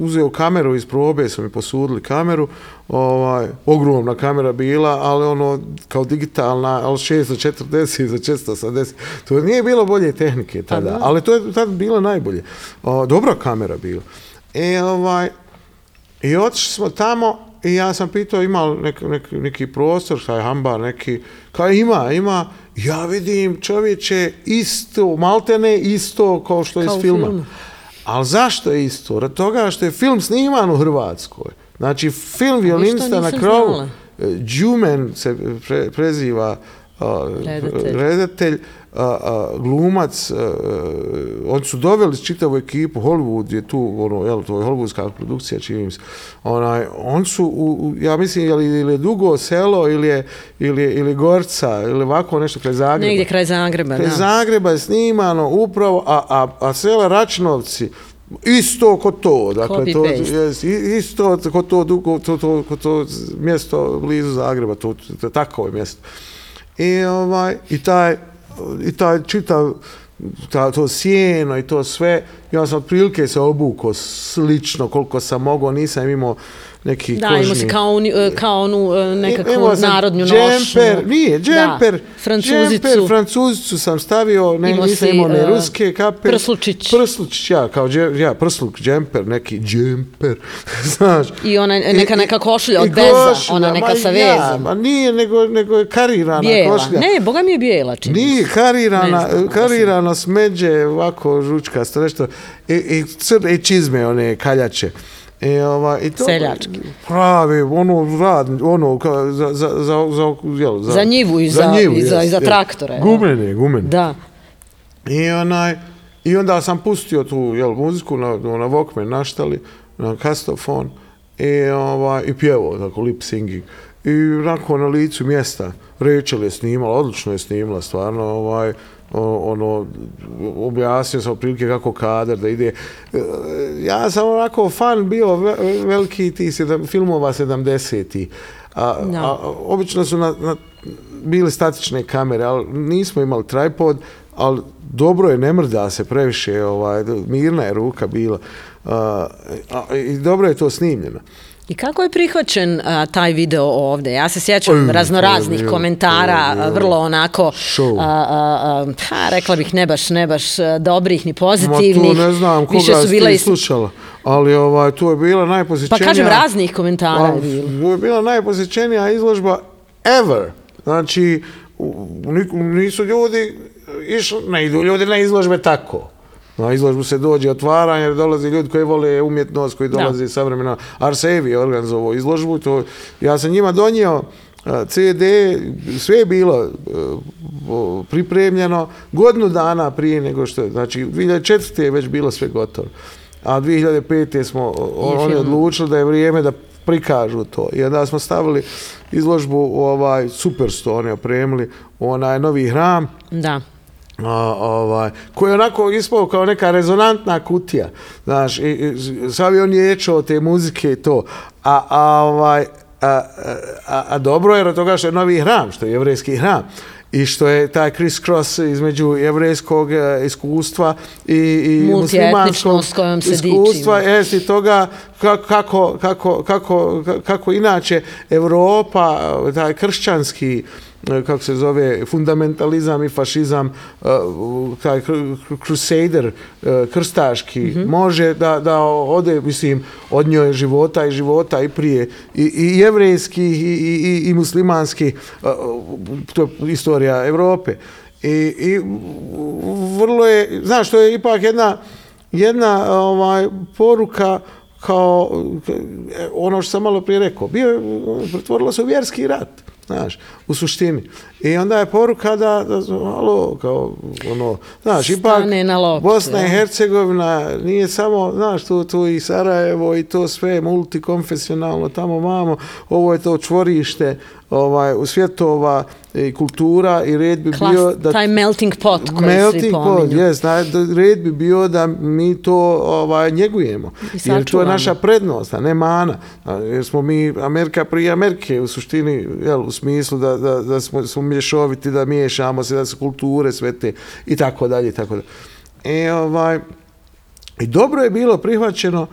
B: uzeo kameru iz probe, su mi posudili kameru, ovaj, ogromna kamera bila, ali ono, kao digitalna, ali 640 za 480, to nije bilo bolje tehnike tada,
A: da.
B: ali to je tad bilo najbolje. O, dobra kamera bila. I, ovaj, I otišli smo tamo i ja sam pitao ima li nek, nek, neki prostor, šta je hambar, neki, kao ima, ima, ja vidim čovječe isto, maltene isto kao što je iz filma.
A: filmu.
B: Ali zašto je isto? Rad toga što je film sniman u Hrvatskoj. Znači, film Violinista na krovu,
A: znala.
B: e, Đumen se pre, preziva a,
A: Redatelj.
B: redatelj, a, a, glumac, a, oni su doveli čitavu ekipu, Hollywood je tu, ono, jel, to je hollywoodska produkcija, čini mi se, onaj, on su, u, ja mislim, ili, ili je Dugo selo, ili je, ili, je- ili Gorca, ili ovako nešto kraj Zagreba.
A: Negdje kraj Zagreba,
B: Kraj
A: da.
B: Zagreba je snimano upravo, a, a, a sela Račinovci, isto ko to, dakle, to, i- isto ko to, dugo, to, to, ko to mjesto blizu Zagreba, to, to, tako je mjesto. I, ovaj, i, taj, i taj čitav, ta, to sjeno i to sve, ja sam otprilike se obukao slično koliko sam mogao, nisam imao neki
A: Da,
B: kožni...
A: imao si kao, uni, e, kao onu e, nekakvu narodnju
B: džemper,
A: nošnju.
B: Nije, džemper.
A: Da, francuzicu.
B: Džemper, francuzicu sam stavio, ne,
A: Imao
B: nisam imao ne
A: e,
B: ruske kape.
A: prslučić.
B: Prslučić, ja, kao dže, ja, prsluk, džemper, neki džemper, [LAUGHS] znaš.
A: I ona neka-
B: I-
A: neka košulja od beza, ona neka sa
B: Ja,
A: vezom.
B: ma nije, nego, nego je karirana
A: Bijela.
B: košulja.
A: Ne, boga mi je bijela, čini.
B: Nije karirana,
A: znam,
B: karirana smeđe, ovako žučkasto nešto, i, i crne čizme, one kaljače. I, ova, i to,
A: Seljački.
B: Pravi, ono, rad, ono, ka, za, za, za, za, jel, za,
A: Za njivu i za- i za- i za traktore, jel?
B: Gumene, gumene.
A: Da.
B: I, onaj, I onda sam pustio tu jel, muziku na, na Walkman naštali, na kastofon i, ovaj, i pjevao, tako, lip singing. I onako na licu mjesta, Rachel je snimala, odlično je snimala, stvarno, ovaj, ono, objasnio sam otprilike kako kadar da ide. E, Ja sam onako fan bio ve- veliki ti sedam, filmova 70-ti. A,
A: Da.
B: a, obično su na, na, bile statične kamere, ali nismo imali tripod, ali dobro je, ne mrda se previše, ovaj, mirna je ruka bila. A, a, I dobro je to snimljeno.
A: I kako je prihvaćen a, taj video ovde? Ja se sjećam
B: Oj,
A: raznoraznih
B: bilo-
A: komentara,
B: bilo
A: vrlo onako,
B: show.
A: a, a, a, pa, rekla bih ne baš, ne baš a, dobrih ni
B: Ma
A: pozitivnih.
B: tu ne znam
A: Više
B: koga
A: su
B: ste
A: bila
B: slušala, ali ovaj, tu je bila
A: Pa
B: najposjećenija...
A: kažem, raznih komentara je
B: Pa,
A: bilo.
B: To je bila najposjećenija izložba ever. Znači, nisu ljudi išli, ne idu ljudi na izložbe tako. Na izložbu se dođe otvaranje, jer dolaze ljudi koji vole umjetnost, koji dolaze iz savremena. Arsevi je organizovao izložbu, to, ja sam njima donio a, CD, sve je bilo e, pripremljeno godinu dana prije nego što je, znači 2004. je već bilo sve gotovo. A 2005. smo oni odlučili da je vrijeme da prikažu to. I onda smo stavili izložbu u ovaj Superstore, opremili u onaj novi hram,
A: Da.
B: A, ovaj, koji je onako ispao kao neka rezonantna kutija. Znaš, i, i, sav je on ječao te muzike i to. A, a, ovaj, a, a, a dobro je od toga što je novi hram, što je jevrejski hram i što je taj criss cross između jevrejskog e, iskustva i, i muslimanskog iskustva, jest i toga ka- kako, kako, kako, kako inače Evropa, taj kršćanski e, kako se zove, fundamentalizam i fašizam, e, taj crusader, e, krstaški, mm -hmm. može da, da ode, mislim, od njoj života i života i prije, i, i jevrejski i, i, i, i muslimanski, to je istorija Evrope. I, i vrlo je, znaš, to je ipak jedna, jedna ovaj, poruka kao ono što sam malo prije rekao, bio pretvorilo se u vjerski rat, znaš, u suštini. I onda je poruka da, da alo, kao, ono, znaš, ipak
A: loptu,
B: Bosna i Hercegovina nije samo, znaš, tu, tu i Sarajevo i to sve multikonfesionalno, tamo mamo, ovo je to čvorište ovaj, u svjetova i kultura i red bi
A: Klas,
B: bio da
A: taj melting pot koji svi
B: melting pot,
A: pominju.
B: yes, da, red bi bio da mi to ovaj, njegujemo.
A: I
B: Jer to je naša prednost, a ne mana. Jer smo mi Amerika prije Amerike u suštini, jel, u smislu da, da, da smo, smo mješoviti, da miješamo se, da su kulture sve te i tako dalje i tako dalje. E, ovaj, I dobro je bilo prihvaćeno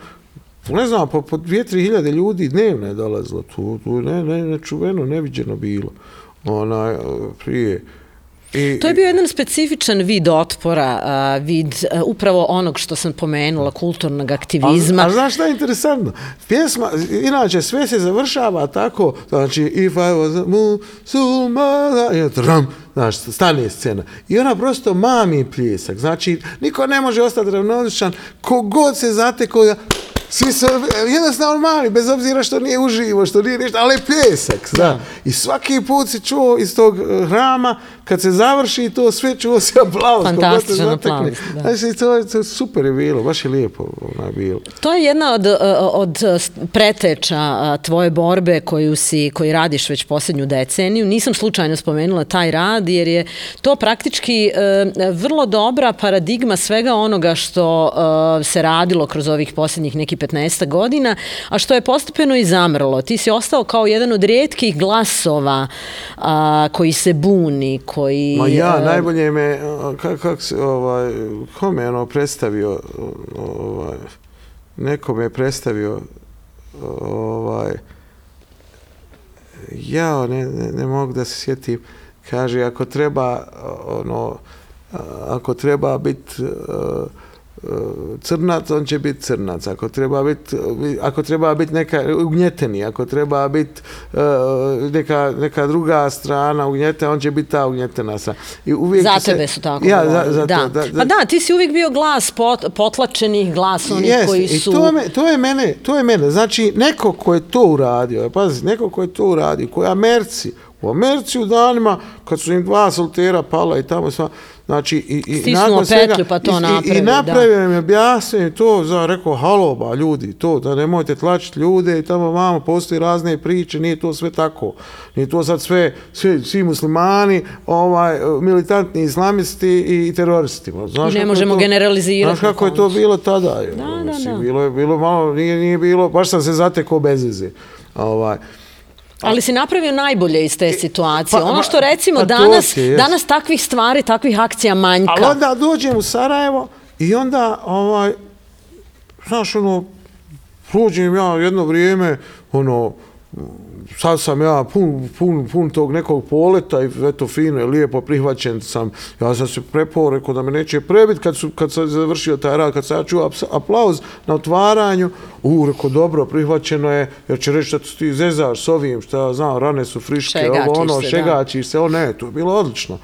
B: ne znam, po, po dvije, tri hiljade ljudi dnevno je dolazilo tu, tu ne, ne, nečuveno, neviđeno bilo. Onaj, prije. I,
A: To je bio jedan specifičan vid otpora, a, vid a, upravo onog što sam pomenula, kulturnog aktivizma.
B: A, a znaš šta je interesantno? Pjesma, inače, sve se završava tako, znači, if I was a tram, znaš, stane scena. I ona prosto mami pljesak. Znači, niko ne može ostati ravnodušan, kogod se zateko, ja, svi su jednostavno mali, bez obzira što nije uživo, što nije ništa, ali je pljesak, zna. I svaki put se čuo iz tog eh, hrama, kad se završi to sve, čuo se aplauz.
A: Fantastičan aplauz, da.
B: Znači, to, je- to super je bilo, baš je lijepo je bilo.
A: To je jedna od, a, od preteča a, tvoje borbe koju si, koji radiš već posljednju deceniju. Nisam slučajno spomenula taj rad jer je to praktički e, vrlo dobra paradigma svega onoga što e, se radilo kroz ovih posljednjih neki 15 godina, a što je postepeno i zamrlo. Ti si ostao kao jedan od rijetkih glasova a, koji se buni, koji...
B: Ma ja,
A: e,
B: najbolje me, kako kak se, ovaj, ko me ono predstavio, ovaj, neko me je predstavio, ovaj, ja ne, ne, ne mogu da se sjetim, kaže, ako treba, ono, ako treba biti crnac, on će biti crnac. Ako treba biti, ako treba biti neka ugnjeteni, ako treba biti uh, neka, neka druga strana ugnjetena, on će biti ta ugnjetena strana. I uvijek
A: Za tebe su tako
B: ja, za, za,
A: da.
B: To, da,
A: Pa da, ti si uvijek bio glas pot, potlačenih, glas onih
B: Jest,
A: koji su...
B: I to, me, to je mene, to je mene. Znači, neko ko je to uradio, pazi, neko ko je to uradio, koji je Americi, u Americi u danima, kad su im dva soltera pala i tamo sva, znači, i, i
A: Stisnuo
B: nakon
A: petlju, pa to
B: i, i,
A: napravio,
B: I
A: da.
B: napravio mi, objasnio to, za, rekao, halo, ba, ljudi, to, da nemojte tlačiti ljude i tamo vamo postoji razne priče, nije to sve tako. Nije to sad sve, sve svi muslimani, ovaj, militantni islamisti i teroristi. Znaš
A: I ne možemo
B: to-
A: generalizirati
B: Znaš kako je to bilo tada?
A: Da, da, da.
B: Bilo je bilo malo, nije, nije bilo, baš sam se zatekao bez veze. Ovaj,
A: Ali si napravio najbolje iz te situacije.
B: pa-
A: ono
B: pa-
A: što recimo
B: pa
A: danas,
B: je,
A: danas takvih stvari, takvih akcija manjka.
B: Ali onda dođem u Sarajevo i onda, ovaj, znaš, ono, prođem ja jedno vrijeme, ono, sad sam ja pun, pun, pun tog nekog poleta i eto fino je lijepo prihvaćen sam. Ja sam se prepao, rekao da me neće prebit kad, su, kad sam završio taj rad, kad sam ja čuo aplauz na otvaranju. U, rekao, dobro, prihvaćeno je, jer će reći da ti zezaš s ovim, što ja znam, rane su friške,
A: Šegačiš
B: ovo ono,
A: se, da.
B: šegačiš se, o ne, to je bilo odlično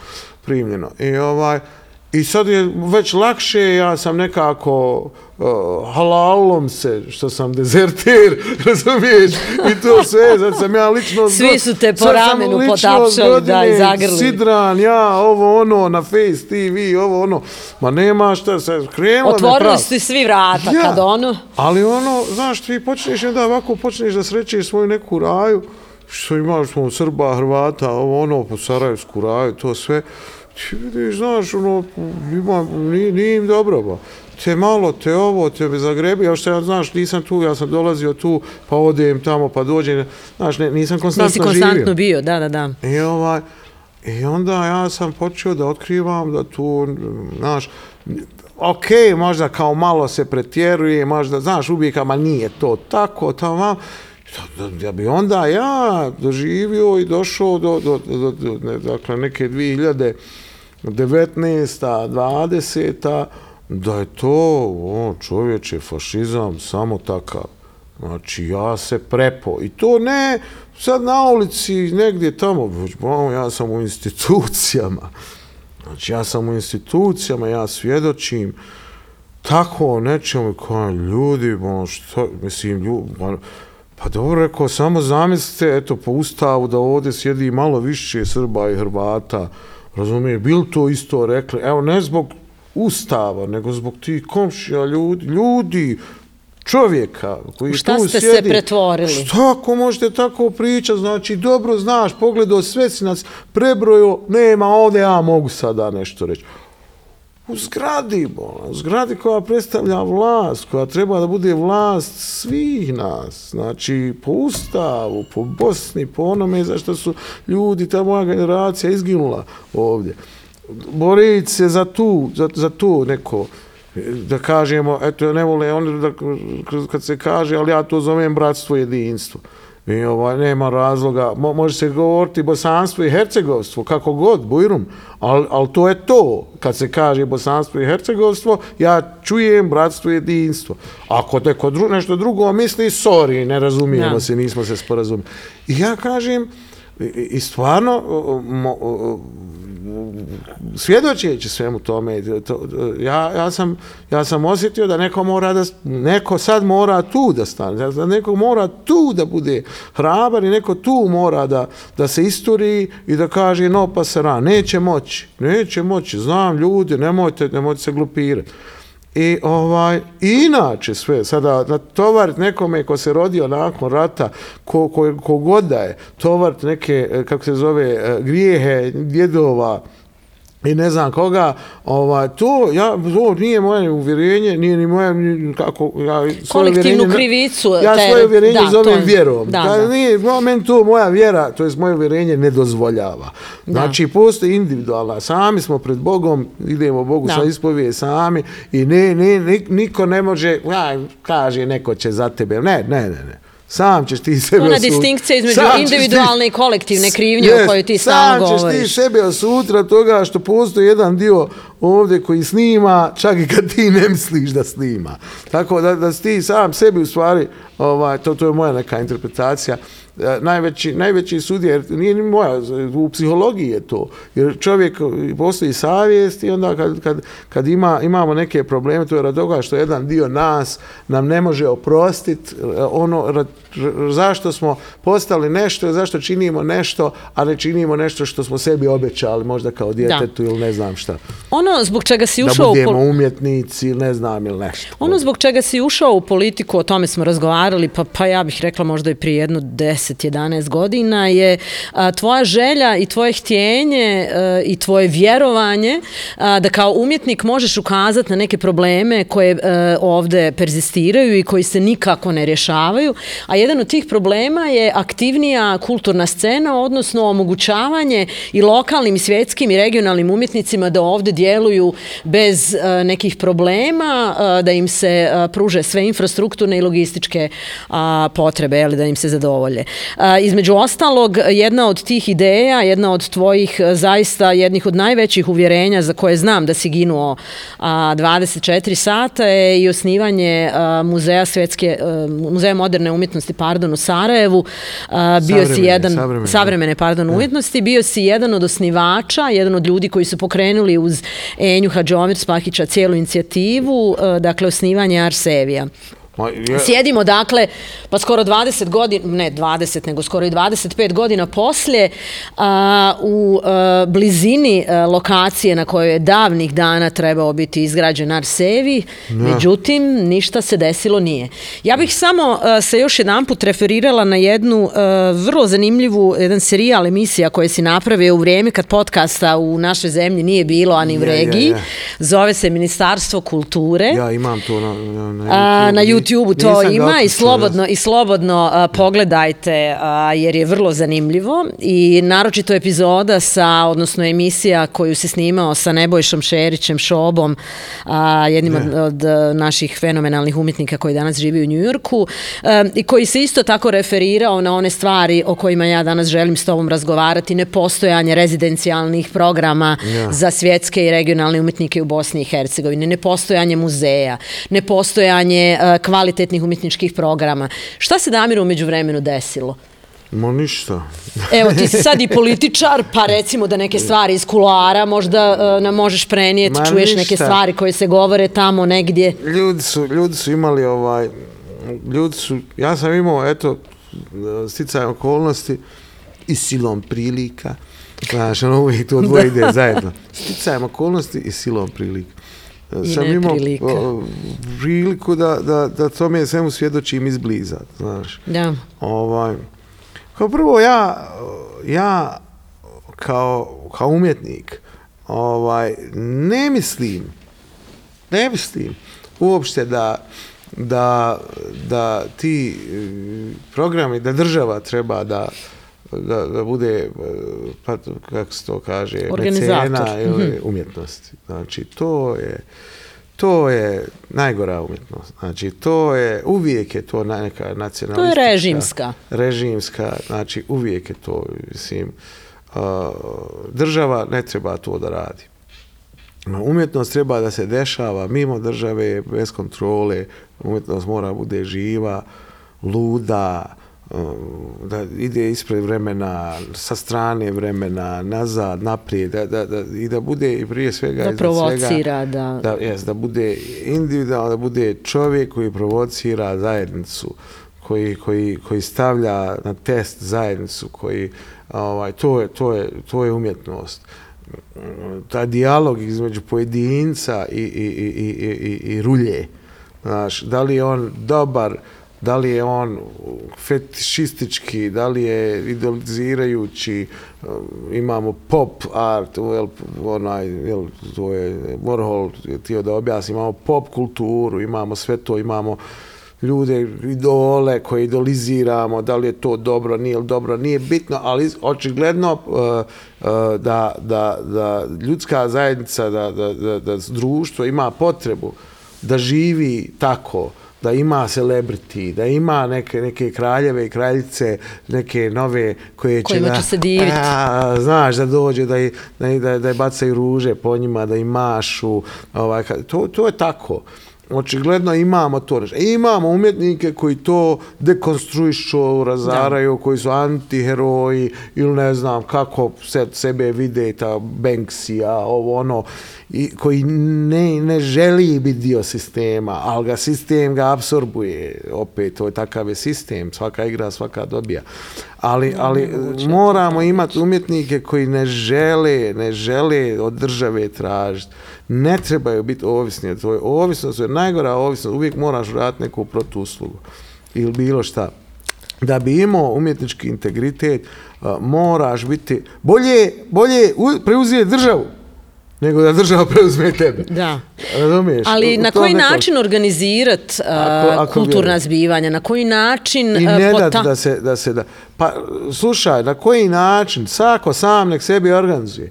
B: primljeno. I ovaj, I sad je već lakše, ja sam nekako uh, halalom se, što sam dezerter, [LAUGHS] razumiješ, i to sve, sad sam ja lično...
A: Svi su te po ramenu potapšali, da, i zagrlili.
B: Sidran, ja, ovo ono, na Face TV, ovo ono, ma nema šta, se krenulo me
A: Otvorili
B: pravo.
A: su ti svi vrata
B: Ja,
A: kad ono...
B: Ali ono, znaš, ti počneš onda ovako, počneš da srećeš svoju neku raju, što imaš smo Srba, Hrvata, ovo ono, po Sarajevsku raju, to sve. Ti vidiš, znaš, ono, ima, nije, nije im dobro, ba. Te malo, te ovo, te me zagrebi, a što ja, znaš, nisam tu, ja sam dolazio tu, pa odem tamo, pa dođem, znaš, ne, nisam konstantno
A: Nisi konstantno
B: živio.
A: bio, da, da, da.
B: I ovaj, i onda ja sam počeo da otkrivam da tu, znaš, ok, možda kao malo se pretjeruje, možda, znaš, uvijek, ma nije to tako, tamo, da, da bi onda ja doživio i došao do, do, do, do ne, dakle, neke 2019. 20. da je to o, čovječe fašizam samo takav. Znači, ja se prepo. I to ne sad na ulici, negdje tamo, bo, ja sam u institucijama. Znači, ja sam u institucijama, ja svjedočim tako o nečemu kao ljudi, bo, što, mislim, ljudi, Pa dobro, rekao, samo zamislite, eto, po ustavu da ovdje sjedi malo više Srba i Hrvata, razumije, bil to isto rekli, evo, ne zbog ustava, nego zbog tih komšija ljudi, ljudi, čovjeka koji
A: šta
B: tu
A: ste
B: sjedi.
A: se pretvorili?
B: Šta ako možete tako pričati, znači, dobro znaš, pogledao sve si nas prebrojo, nema ovdje, ja mogu sada nešto reći u zgradi, bola, u zgradi koja predstavlja vlast, koja treba da bude vlast svih nas, znači po ustavu, po Bosni, po onome zašto su ljudi, ta moja generacija izginula ovdje. Boriti se za tu, za, za to neko, da kažemo, eto, ne vole oni da, kad se kaže, ali ja to zovem bratstvo jedinstvo. I ovaj, nema razloga, Mo, može se govoriti bosanstvo i hercegovstvo, kako god, bujrum, ali al to je to, kad se kaže bosanstvo i hercegovstvo, ja čujem bratstvo i jedinstvo. Ako neko dru, nešto drugo misli, sorry, ne razumijemo ja. se, nismo se sporazumili. I ja kažem, i, i stvarno, mo, svjedočeći svemu tome, to, ja, ja, sam, ja sam osjetio da neko mora da, neko sad mora tu da stane, da neko mora tu da bude hrabar i neko tu mora da, da se isturi i da kaže no pa se ra, neće moći, neće moći, znam ljudi, nemojte, nemojte se glupirati. I ovaj, inače sve, sada na tovar nekome ko se rodio nakon rata, ko, ko, ko god da je, tovar neke, eh, kako se zove, eh, grijehe, djedova, i ne znam koga, ovaj, to, ja, to nije moje uvjerenje, nije ni moje, ni, kako, ja,
A: Kolektivnu krivicu.
B: Ja te, svoje uvjerenje da, zovem to, vjerom. Da, da. Nije, meni to moja vjera, to je moje uvjerenje, ne dozvoljava. Znači, da. postoji individualna, sami smo pred Bogom, idemo Bogu da. sa ispovije sami i ne, ne, niko ne može, ja, kaže, neko će za tebe, ne, ne, ne, ne sam ćeš ti sebe
A: osuditi. Ona distinkcija između individualne ti, i kolektivne krivnje yes, o kojoj ti stalno govoriš.
B: Sam ćeš ti sebe osutra toga što postoji jedan dio ovdje koji snima, čak i kad ti ne misliš da snima. Tako da, da ti sam sebi u stvari, ovaj, to, to je moja neka interpretacija, E, najveći, najveći sudija, jer nije ni moja, u psihologiji je to, jer čovjek postoji savjest i onda kad, kad, kad ima, imamo neke probleme, to je rad toga što jedan dio nas nam ne može oprostiti e, ono, zašto smo postali nešto, zašto činimo nešto, a ne činimo nešto što smo sebi obećali, možda kao djetetu ili ne znam šta.
A: Ono zbog čega si ušao...
B: Da budemo u umjetnici ili ne znam ili nešto.
A: Ono zbog čega si ušao u politiku, o tome smo razgovarali, pa, pa ja bih rekla možda i prije jedno 10-11 godina, je a, tvoja želja i tvoje htjenje a, i tvoje vjerovanje a, da kao umjetnik možeš ukazati na neke probleme koje a, ovde perzistiraju i koji se nikako ne rješavaju, a jedan od tih problema je aktivnija kulturna scena, odnosno omogućavanje i lokalnim, i svjetskim i regionalnim umjetnicima da ovde djeluju bez uh, nekih problema, uh, da im se uh, pruže sve infrastrukturne i logističke potrebe, ali da im se zadovolje. Između ostalog, jedna od tih ideja, jedna od tvojih zaista jednih od najvećih uvjerenja za koje znam da si ginuo uh, 24 sata je i osnivanje muzeja svjetske, uh, muzeja moderne umjetnosti pardon, u Sarajevu. Bio si jedan, savremene, savremene pardon, umjetnosti. Bio si jedan od osnivača, jedan od ljudi koji su pokrenuli uz Enju Hadžomir Spahića cijelu inicijativu, e, dakle, osnivanje Arsevija. Sjedimo, dakle, pa skoro 20 godina, ne 20, nego skoro i 25 godina poslije, a, u a, blizini a, lokacije na kojoj je davnih dana trebao biti izgrađen Arsevi, ja. međutim, ništa se desilo nije. Ja bih samo a, se još jedan put referirala na jednu a, vrlo zanimljivu, jedan serijal emisija koje si napravio u vrijeme kad podcasta u našoj zemlji nije bilo, ani u regiji. Ja, ja. Zove se Ministarstvo kulture.
B: Ja imam to na, na,
A: na YouTube. A, na YouTube YouTube-u to
B: Nisam
A: ima i slobodno i slobodno a, pogledajte a, jer je vrlo zanimljivo. I naročito epizoda sa odnosno emisija koju se snimao sa Nebojšom Šerićem Šobom, a, jednim od, od naših fenomenalnih umjetnika koji danas živi u Njujorku a, i koji se isto tako referirao na one stvari o kojima ja danas želim s tobom razgovarati, nepostojanje rezidencijalnih programa
B: Ja.
A: za svjetske i regionalne umjetnike u Bosni i Hercegovini, nepostojanje muzeja, nepostojanje e, kvalitetnih umjetničkih programa. Šta se Damiru umeđu vremenu desilo?
B: Mo ništa. [LAUGHS]
A: Evo, ti si sad i [LAUGHS] političar, pa recimo da neke stvari iz kuloara možda uh, nam možeš prenijeti,
B: Ma
A: čuješ neke
B: ništa.
A: stvari koje se govore tamo negdje.
B: Ljudi su, ljudi su imali ovaj, ljudi su, ja sam imao, eto, sticajem okolnosti i silom prilika, znaš, ono uvijek to dvoje [LAUGHS] ide zajedno. Sticajem okolnosti i silom prilika.
A: I
B: sam imao o, priliku da, da, da tome svemu svjedočim izbliza, znaš.
A: Da.
B: Ovaj, kao prvo ja, ja kao, kao umjetnik ovaj, ne mislim, ne mislim uopšte da, da, da ti e, programi, da država treba da da, da bude, e, pa kako se to kaže, mecena ili umjetnosti. Znači, to je, to je najgora umjetnost. Znači, to je, uvijek je to neka nacionalistička...
A: režimska.
B: Režimska, znači, uvijek je to, mislim, uh, država ne treba to da radi. Umjetnost treba da se dešava mimo države, bez kontrole, umjetnost mora bude živa, luda, da ide ispred vremena, sa strane vremena, nazad, naprijed, da, da, da, i da bude i prije svega
A: Da provocira,
B: svega,
A: da-
B: da, jes, da bude individualno, da bude čovjek koji provocira zajednicu, koji, koji, koji stavlja na test zajednicu, koji, ovaj, to, je, to, je, to je umjetnost taj dijalog između pojedinca i, i, i, i, i, i rulje. Znaš, da li je on dobar, da li je on fetišistički, da li je idolizirajući, um, imamo pop art, jel, onaj, jel, to je Warhol htio da objasni, imamo pop kulturu, imamo sve to, imamo ljude, idole koje idoliziramo, da li je to dobro, nije li dobro, nije bitno, ali očigledno uh, uh, da, da, da ljudska zajednica, da, da, da, da društvo ima potrebu da živi tako, da ima celebrity, da ima neke, neke kraljeve i kraljice, neke nove koje će
A: Kojima
B: da...
A: će se diviti.
B: A, znaš, da dođe, da, i- da, da, da bacaju ruže po njima, da im mašu, ovaj, to, to je tako. Očigledno imamo to nešto. I imamo umjetnike koji to dekonstruišu, razaraju, koji su antiheroji ili ne znam kako se, sebe vide ta Banksija, ovo ono, i koji ne, ne želi biti dio sistema, ali ga sistem ga absorbuje. Opet, to je takav je sistem, svaka igra, svaka dobija. Ali, ali moramo imati umjetnike koji ne žele, ne žele od države tražiti. Ne trebaju biti ovisni od tvoje. Ovisnost je najgora ovisnost. Uvijek moraš raditi neku protuslugu ili bilo šta. Da bi imao umjetnički integritet, a, moraš biti bolje, bolje u- preuzeti državu nego da država [LAUGHS] preuzme tebe.
A: Da.
B: Razumiješ?
A: Ali
B: U-
A: na
B: to
A: koji
B: neko-
A: način organizirat uh,
B: Ako- ako
A: kulturna
B: vjerujem.
A: zbivanja? Na koji način
B: I
A: uh,
B: ne dat
A: pota-
B: da se, da se da... Pa, slušaj, na koji način? Svako sam nek sebi organizuje.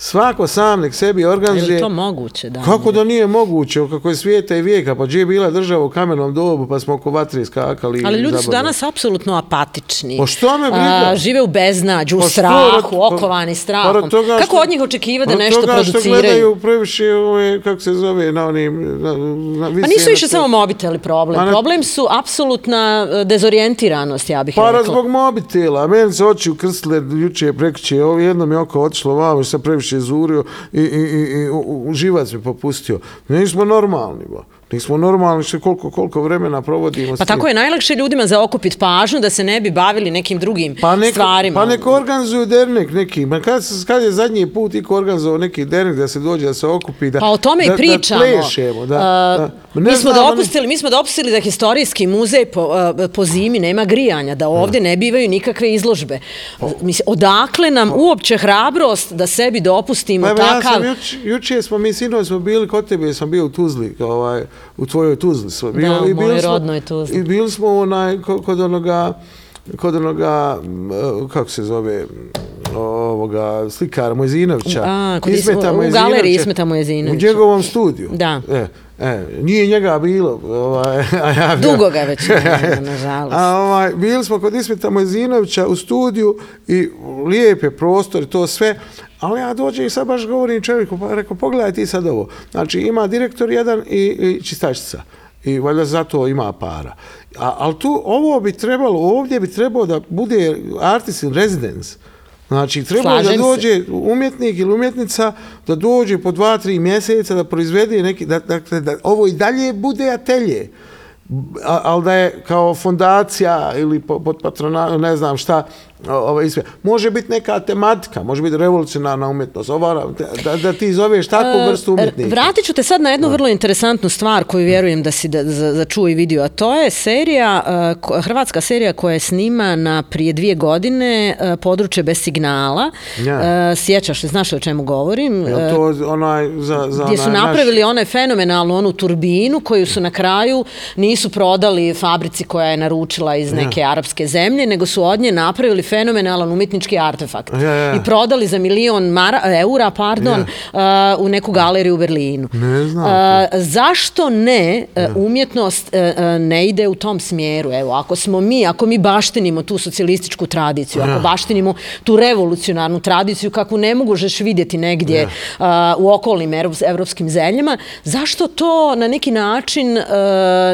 B: Svako sam nek sebi
A: Je
B: organizuje.
A: li to moguće? Da,
B: Kako da nije moguće, kako je svijeta i vijeka, pa gdje je bila država u kamenom dobu, pa smo oko vatre skakali.
A: Ali ljudi su
B: zabavljali.
A: danas apsolutno apatični.
B: Pa što me briga?
A: A, žive u beznađu, u
B: Pa
A: strahu,
B: rad-
A: okovani
B: pa-
A: strahom.
B: pored toga
A: Kako od njih očekiva da nešto
B: toga što gledaju previše, ove, kako se zove, na onim... Na, na,
A: Pa nisu više samo mobiteli problem.
B: Ne-
A: Problem su apsolutna e, dezorijentiranost, ja bih
B: Pa
A: rekla.
B: zbog mobitela, meni se oči ukrstile juče, prekće, ovo jedno mi je oko otišlo vamo, sam previše zurio i, i, i, i živac mi popustio. Nismo normalni, ba. Nismo normalni, što koliko, koliko vremena provodimo.
A: Pa tako je najlakše ljudima zaokupiti pažnju da se ne bi bavili nekim drugim
B: Pa neko,
A: stvarima.
B: pa neko organizuju dernek neki. Ma kad, kad je zadnji put iko organizovao neki dernek da se dođe da se okupi, da,
A: Pa o tome
B: da,
A: i pričamo.
B: Da plešemo, da,
A: A,
B: da.
A: mi, smo
B: znamo ni-
A: dopustili, mi smo dopustili da historijski muzej po, a, po zimi nema grijanja, da ovdje ne bivaju nikakve izložbe. Mislim, odakle nam uopće hrabrost da sebi dopustimo
B: Pa evo, ja
A: takav...
B: sam juč, juče smo mi sinoć smo bili kod tebe, sam bio u Tuzli, ovaj, u tvojoj Tuzli. Smo.
A: Da, u
B: bili
A: mojoj rodnoj Tuzli.
B: I bili smo onaj, ko- kod onoga, kod onoga, e, kako se zove, ovoga slikara Mojzinovića.
A: A, kod
B: Ismeta
A: Isme- u
B: Mojzinovića.
A: galeriji Ismeta Mojzinovića.
B: U njegovom studiju.
A: Da.
B: E, e, nije njega bilo. Ovaj, [LAUGHS] a ja,
A: Dugo ga već nema, [LAUGHS] nažalost.
B: A ovaj, bili smo kod Ismeta Mojzinovića u studiju i lijepe prostor i to sve, ali ja dođem i sad baš govorim čovjeku, pa rekao, pogledaj ti sad ovo. Znači, ima direktor jedan i, i čistačica. I valjda zato ima para. A, ali tu, ovo bi trebalo, ovdje bi trebalo da bude artist in residence. Znači, trebalo da
A: Slažem se.
B: dođe umjetnik ili umjetnica da dođe po dva, tri mjeseca da proizvede neki, da, dakle, da ovo i dalje bude atelje. A- ali da je kao fondacija ili po- pod patrona, ne znam šta, ovaj sve. Može biti neka tematika, može biti revolucionarna umjetnost, ova, da, da ti zoveš takvu vrstu umjetnika.
A: Vratit ću te sad na jednu vrlo interesantnu stvar koju vjerujem da si da, za, za čuo i vidio, a to je serija, ko- hrvatska serija koja je snimana prije dvije godine, e, područje bez signala.
B: Ja.
A: E, Sjećaš se, znaš o čemu govorim? E,
B: to onaj za, za
A: gdje su
B: onaj naš-
A: napravili one fenomenalnu onu turbinu koju su na kraju nisu prodali fabrici koja je naručila iz neke arapske zemlje, nego su od nje napravili fenomenalan umjetnički artefakt.
B: Ja, ja.
A: I prodali za milion mara, eura pardon, uh, u neku galeriju u Berlinu.
B: Ne znam
A: Uh, zašto ne uh, umjetnost uh, uh, ne ide u tom smjeru? Evo, ako smo mi, ako mi baštinimo tu socijalističku tradiciju, ako baštinimo tu revolucionarnu tradiciju kakvu ne možeš vidjeti negdje uh, u okolnim evrops- evropskim zemljama, zašto to na neki način, uh,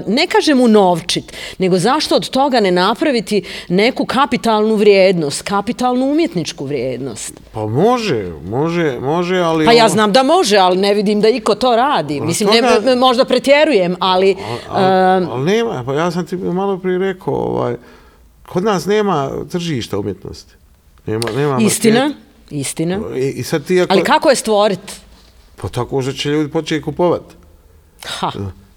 A: ne kažem unovčit, nego zašto od toga ne napraviti neku kapitalnu vrijednost, kapitalnu umjetničku vrijednost?
B: Pa može, može, može, ali...
A: Pa ja
B: ono-
A: znam da može, ali ne vidim da iko to radi. Mislim, ne,
B: toga-
A: ne- možda pretjerujem, ali...
B: Ali, ali nema, pa ja sam ti malo prije rekao, ovaj, kod nas nema tržišta umjetnosti. Nema, nema
A: istina,
B: marketa.
A: istina.
B: I, I sad ti ako...
A: Ali kako je stvoriti?
B: Pa tako što će ljudi početi kupovati.
A: Ha.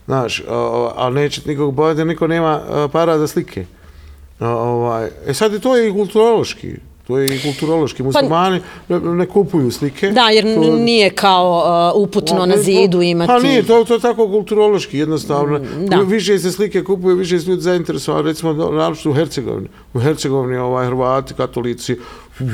B: Znaš, a, a, a neće nikog jer niko nema para za slike. A, ovaj, e sad to je i kulturološki. To je i kulturološki. Muslimani ne, ne kupuju slike.
A: Pa- Da, jer
B: To-
A: nije kao uh, uputno na zidu imati...
B: Pa nije, to, to je tako kulturološki, jednostavno.
A: da.
B: Više se slike kupuje, više se ljudi zainteresovani, recimo, naročito u Hercegovini. U Hercegovini ovaj, Hrvati, katolici,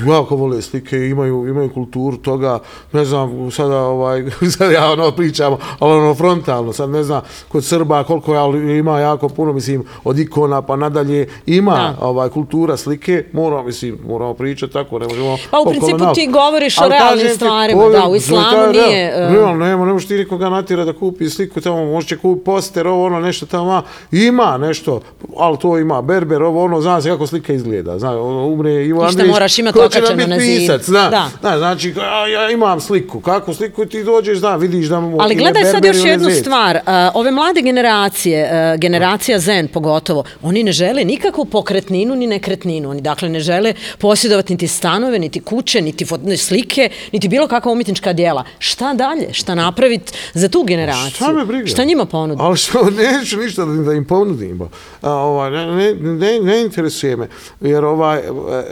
B: jako vole slike, imaju, imaju kulturu toga, ne znam, sada, ovaj, [LAUGHS] sad ja ono pričam, ali ono frontalno, sad ne znam, kod Srba koliko je, ali ima jako puno, mislim, od ikona pa nadalje, ima
A: Da.
B: ovaj, kultura slike, moramo, mislim, moramo pričati tako, ne možemo...
A: Pa u principu
B: naoko.
A: ti govoriš o realnim stvarima,
B: je-
A: da, u islamu
B: taj
A: nije, e,
B: Realno, nema, ne možeš ti nikoga natjera da kupi sliku tamo, može će kupi poster, ovo ono, nešto tamo, ima nešto, ali to ima, berber, ovo ono, zna se kako slika izgleda, zna, ono, umre Ivo Andrić,
A: moraš imati
B: ko će nam biti
A: na
B: pisac, zna,
A: Da.
B: zna, znači, ja, ja imam sliku, kakvu sliku ti dođeš, zna, vidiš da mu
A: Ali gledaj sad još jednu
B: zec.
A: stvar. Ove mlade generacije, generacija Zen pogotovo, oni ne žele nikakvu pokretninu ni nekretninu. Oni dakle ne žele posjedovati niti stanove, niti kuće, niti slike, niti bilo kakva umjetnička dijela. Šta dalje? Šta napraviti za tu generaciju?
B: Šta me briga?
A: Šta njima ponuditi?
B: Ali što, [LAUGHS] neću ništa da, da im ponudim. A, ovaj, ne, ne, ne, ne interesuje me. Jer ovaj,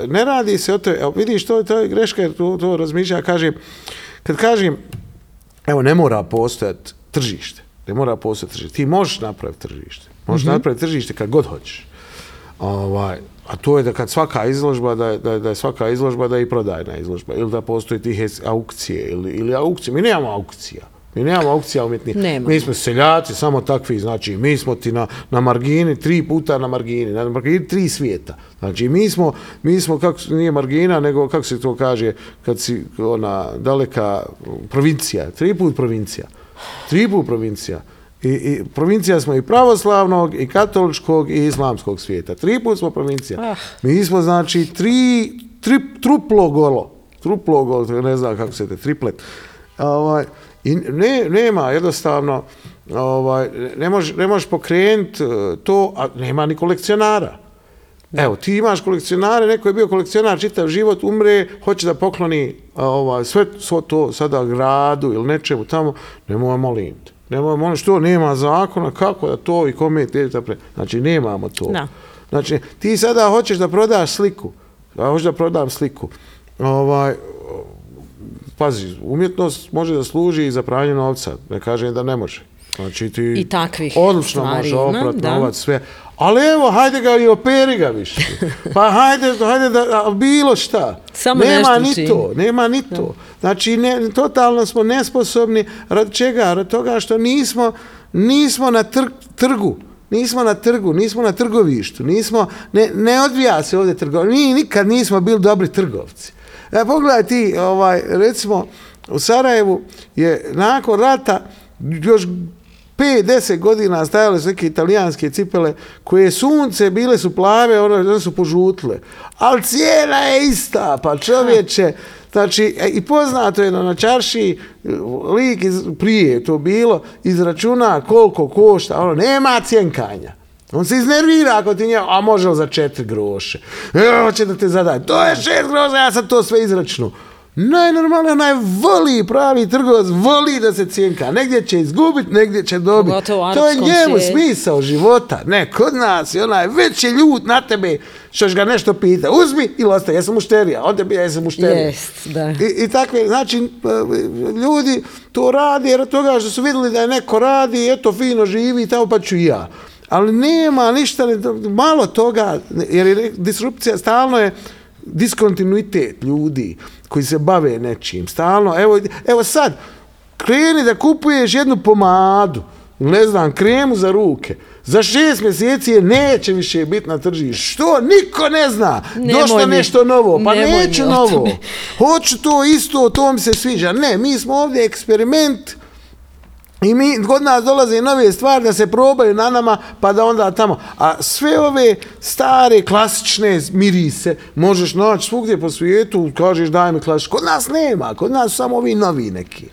B: ne radi se o evo, vidiš, to, to je greška, jer to, to razmišlja, kažem, kad kažem, evo, ne mora postojati tržište. Ne mora postojati tržište. Ti možeš napraviti tržište. Možeš napraviti tržište kad god hoćeš. Ovaj, a to je da kad svaka izložba, da, da, da je svaka izložba da je i prodajna izložba. Ili da postoji tih aukcije. Ili, ili aukcije. Mi nemamo aukcija. Mi nemamo aukcija umjetnih.
A: Nemamo.
B: Mi smo seljaci, samo takvi, znači mi smo ti na, na margini, tri puta na margini, na margini tri svijeta. Znači mi smo, mi smo kako, nije margina, nego kako se to kaže, kad si ona daleka provincija, tri put provincija, tri put provincija. I, I provincija smo i pravoslavnog, i katoličkog, i islamskog svijeta. Tri put smo provincija.
A: Ah.
B: Mi smo, znači, tri, tri, truplo golo. Truplo golo, ne znam kako se te, triplet. Ovaj, I ne, nema jednostavno, ovaj, ne, može, ne možeš pokrenuti eh, to, a nema ni kolekcionara. Evo, ti imaš kolekcionare, neko je bio kolekcionar čitav život, umre, hoće da pokloni a, ovaj, sve, svo to sada gradu ili nečemu tamo, nemoj molim te. Nemoj molim, što nema zakona, kako da to i kome te da pre... Znači, nemamo to.
A: Da.
B: Znači, ti sada hoćeš da prodaš sliku, ja hoću da prodam sliku, ovaj, pazi, umjetnost može da služi i za pranje novca, ne kažem da ne može. Znači ti
A: I takvih
B: odlično
A: stvari
B: može
A: ima,
B: oprat
A: da.
B: novac, sve. Ali evo, hajde ga i operi ga više. [LAUGHS] Pa hajde, hajde da, bilo šta.
A: Samo
B: nema ni
A: učini.
B: to, nema ni to. Znači, ne, totalno smo nesposobni. Rad čega? Rad toga što nismo, nismo na tr, trgu. Nismo na trgu, nismo na trgovištu, nismo, ne, ne odvija se ovdje trgovina. Mi nikad nismo bili dobri trgovci. E, pogledaj ti, ovaj, recimo, u Sarajevu je nakon rata još 5-10 godina stajale su neke italijanske cipele koje sunce bile su plave, one, one su požutle. Ali cijena je ista, pa čovječe, Znači, e, i poznato je da na čarši e, lik iz, prije to bilo, izračuna koliko košta, ono, nema cjenkanja. On se iznervira ako ti nje, a može li za četiri groše? E, hoće da te zadaje. To je šest groša, ja sam to sve izračunao. Najnormalnije, onaj voli, pravi trgovac, voli da se cijenka. Negdje će izgubiti, negdje će
A: u
B: To je njemu
A: svijetu.
B: smisao života. Ne, kod nas je onaj već je ljut na tebe što ga nešto pita. Uzmi ili ostaje, ja sam mušterija. On tebi, ja sam mušterija.
A: Jest, da.
B: I, I takve, znači, e, ljudi to radi jer toga što su vidjeli da je neko radi, eto, fino živi i tamo pa ću i ja. Ali nema ništa, malo toga, jer je disrupcija stalno je diskontinuitet ljudi koji se bave nečim. Stalno, evo, evo sad, kreni da kupuješ jednu pomadu, ne znam, kremu za ruke. Za šest mjeseci je neće više biti na tržištu. Što? Niko ne zna.
A: Nemoj
B: Došlo
A: mi.
B: nešto novo. Pa
A: Nemoj
B: neću novo. Hoću to isto, to mi se sviđa. Ne, mi smo ovdje eksperiment i mi, kod nas dolaze nove stvari da se probaju na nama, pa da onda tamo. A sve ove stare, klasične mirise možeš naći svugdje po svijetu, kažeš daj mi klasično. Kod nas nema, kod nas samo ovi novi neki.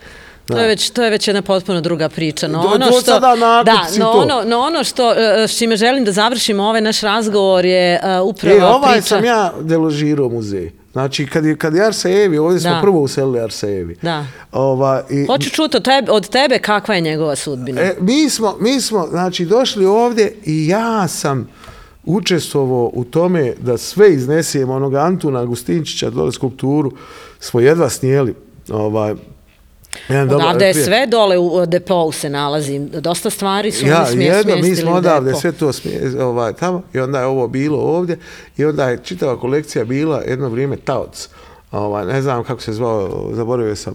A: To je, već, to je već jedna potpuno druga priča. No
B: Do-
A: ono
B: do
A: što,
B: sada
A: da, no
B: to.
A: ono, no ono što, e, s čime želim da završimo ovaj naš razgovor je uh, upravo
B: E, ovaj
A: priča...
B: sam ja deložirao muzej. Znači, kad je, kad je Arsejevi, ovdje smo
A: Da.
B: prvo uselili Arsejevi.
A: Da.
B: Ova, i,
A: Hoću čuti od tebe, od tebe kakva je njegova sudbina.
B: E, mi smo, mi smo, znači, došli ovdje i ja sam učestvovao u tome da sve iznesemo onog Antuna Agustinčića, dole skulpturu, smo jedva snijeli. Ovaj, jedan
A: Odavde je
B: prijatelj.
A: sve dole u depou se nalazi. Dosta stvari su
B: Ja,
A: oni smje,
B: jedno, mi
A: smjestili
B: smo odavde
A: depo.
B: sve to smije, ovaj, tamo i onda je ovo bilo ovdje i onda je čitava kolekcija bila jedno vrijeme Taoc. Ovaj, ne znam kako se zvao, zaboravio sam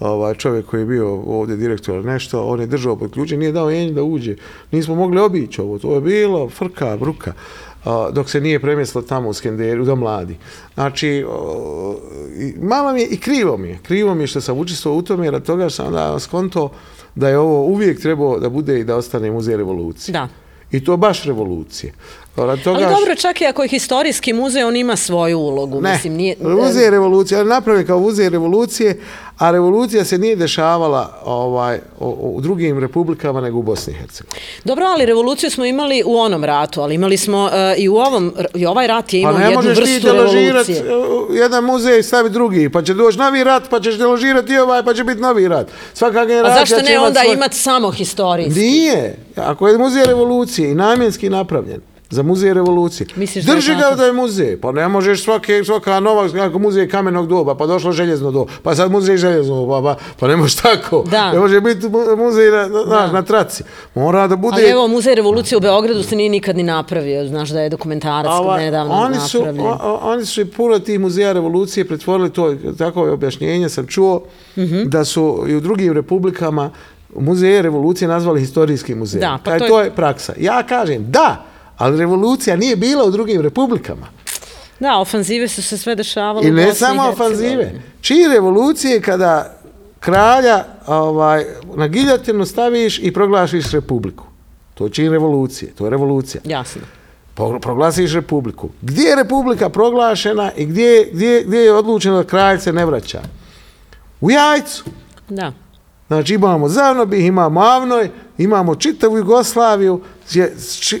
B: ovaj, čovjek koji je bio ovdje direktor nešto, on je držao pod ključe, nije dao jenju da uđe. Nismo mogli obići ovo, to je bilo frka, bruka a, dok se nije premjestilo tamo u Skenderu, do mladi. Znači, malo mi je, i krivo mi je, krivo mi je što sam učestvovao u tome, jer od toga sam onda skonto da je ovo uvijek trebao da bude i da ostane muzej revolucije.
A: Da.
B: I to baš revolucije. Toga
A: Ali dobro, čak i ako je historijski muzej, on ima svoju ulogu.
B: Ne,
A: Mislim, nije,
B: muzej revolucije, ali naprave kao muzej revolucije, a revolucija se nije dešavala ovaj, u, u drugim republikama nego u Bosni i Hercegovini.
A: Dobro, ali revoluciju smo imali u onom ratu, ali imali smo e, i u ovom, i ovaj rat je
B: Pa
A: imao
B: ne
A: jednu
B: možeš ti
A: vrstu
B: deložirati
A: revolucije.
B: jedan muzej i staviti drugi, pa će doći novi rat, pa ćeš deložirati i ovaj, pa će biti novi rat. Svaka
A: A
B: generacija
A: zašto
B: će
A: ne onda
B: svoj...
A: imati samo historijski?
B: Nije. Ako je muzej revolucije i namjenski napravljen, za muzej revolucije.
A: Misliš da je
B: Drži ga
A: tako?
B: da je muzej. Pa ne možeš svake, svaka nova, kako muzej kamenog doba, pa došlo željezno doba, pa sad muzej željezno doba, pa, pa ne može tako.
A: Da.
B: Ne može biti mu- muzej na, na, na, na traci. Mora da bude...
A: Ali evo, muzej revolucije u Beogradu se nije nikad ni napravio. Znaš da je dokumentarac
B: Ova,
A: nedavno
B: oni su,
A: napravljen.
B: o, oni su i puno tih muzeja revolucije pretvorili to, takove objašnjenja sam čuo,
A: Mhm.
B: da su i u drugim republikama muzeje revolucije nazvali historijski muzej.
A: Da, pa
B: Kaj,
A: to je-
B: to je praksa. Ja kažem da, ali revolucija nije bila u drugim republikama.
A: Da, ofanzive su se sve dešavale
B: I
A: u
B: ne
A: Bosni
B: samo ofanzive. Čiji revolucije kada kralja ovaj, na giljotinu staviš i proglašiš republiku. To je čin revolucije, to je revolucija.
A: Jasno.
B: Po- proglasiš republiku. Gdje je republika proglašena i gdje, gdje, gdje je odlučeno da kralj se ne vraća? U jajcu.
A: Da.
B: Znači imamo Zavnobih, imamo Avnoj, imamo čitavu Jugoslaviju.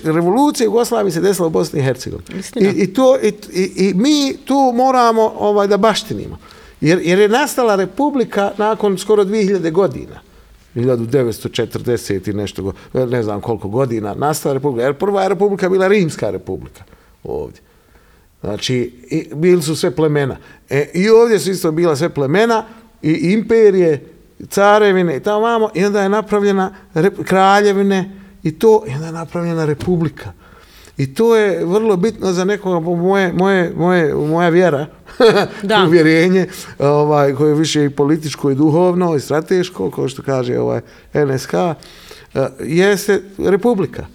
B: Revolucija u Jugoslaviji se desila u Bosni i Hercegovini. I, i, to, i, i, I mi tu moramo ovaj, da baštinimo. Jer, jer je nastala republika nakon skoro 2000 godina. 1940 i nešto, ne znam koliko godina, nastala republika. Jer prva je republika bila Rimska republika ovdje. Znači, i, bili su sve plemena. E, I ovdje su isto bila sve plemena i imperije carevine i tamo vamo, i onda je napravljena kraljevine i to, i onda je napravljena republika. I to je vrlo bitno za nekoga, moje, moje, moje, moja vjera,
A: Da. [LAUGHS]
B: uvjerenje, ovaj, koje je više i političko i duhovno i strateško, kao što kaže ovaj NSK, eh, jeste republika.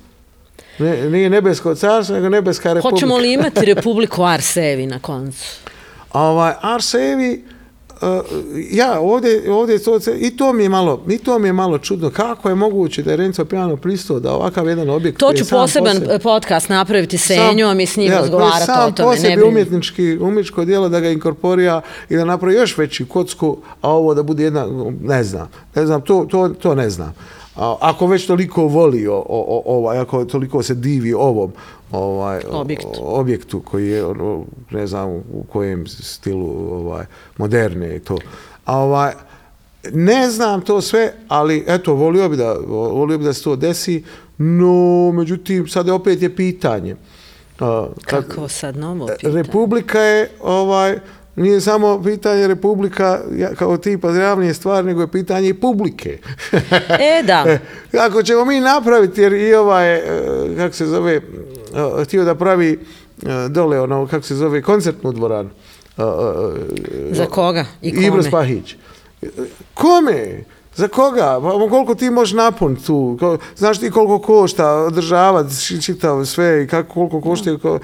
B: Ne, nije nebesko carstvo, nego nebeska republika.
A: Hoćemo li imati [LAUGHS] Republiku Arsevi na koncu?
B: Ovaj, Arsevi, ja, ovdje, ovdje to, i to mi je malo, i to mi je malo čudno. Kako je moguće da je Renzo Piano pristao da ovakav jedan objekt...
A: To ću
B: sam
A: poseban
B: po sebi-
A: podcast napraviti Senju, a mi s njim
B: ja,
A: razgovarati
B: je
A: o tome.
B: Sam sebi
A: brini.
B: umjetnički, umjetničko djelo da ga inkorporira i da napravi još veći kocku, a ovo da bude jedna, ne znam, ne znam, to, to, to ne znam. A, ako već toliko voli o, o, o, ovaj, ako toliko se divi ovom ovaj, o-
A: Objektu.
B: objektu koji je, ono, ne znam u kojem stilu ovaj, moderne i to. A ovaj, ne znam to sve, ali eto, volio bi da, volio bi da se to desi, no, međutim, sad je opet je pitanje.
A: Kako sad novo pitanje?
B: Republika je, ovaj, nije samo pitanje republika ja, kao tipa javnije stvari, nego je pitanje i publike.
A: E, da. [LAUGHS]
B: Kako ćemo mi napraviti, jer i ovaj, e, kako se zove, e, htio da pravi e, dole, ono, kako se zove, koncertnu dvoranu. E, e,
A: Za koga i kome?
B: Ibro Spahić. Kome? Za koga? Pa koliko ti možeš napuniti tu? Znaš ti koliko košta održavati čitav sve i kako, koliko košta ko,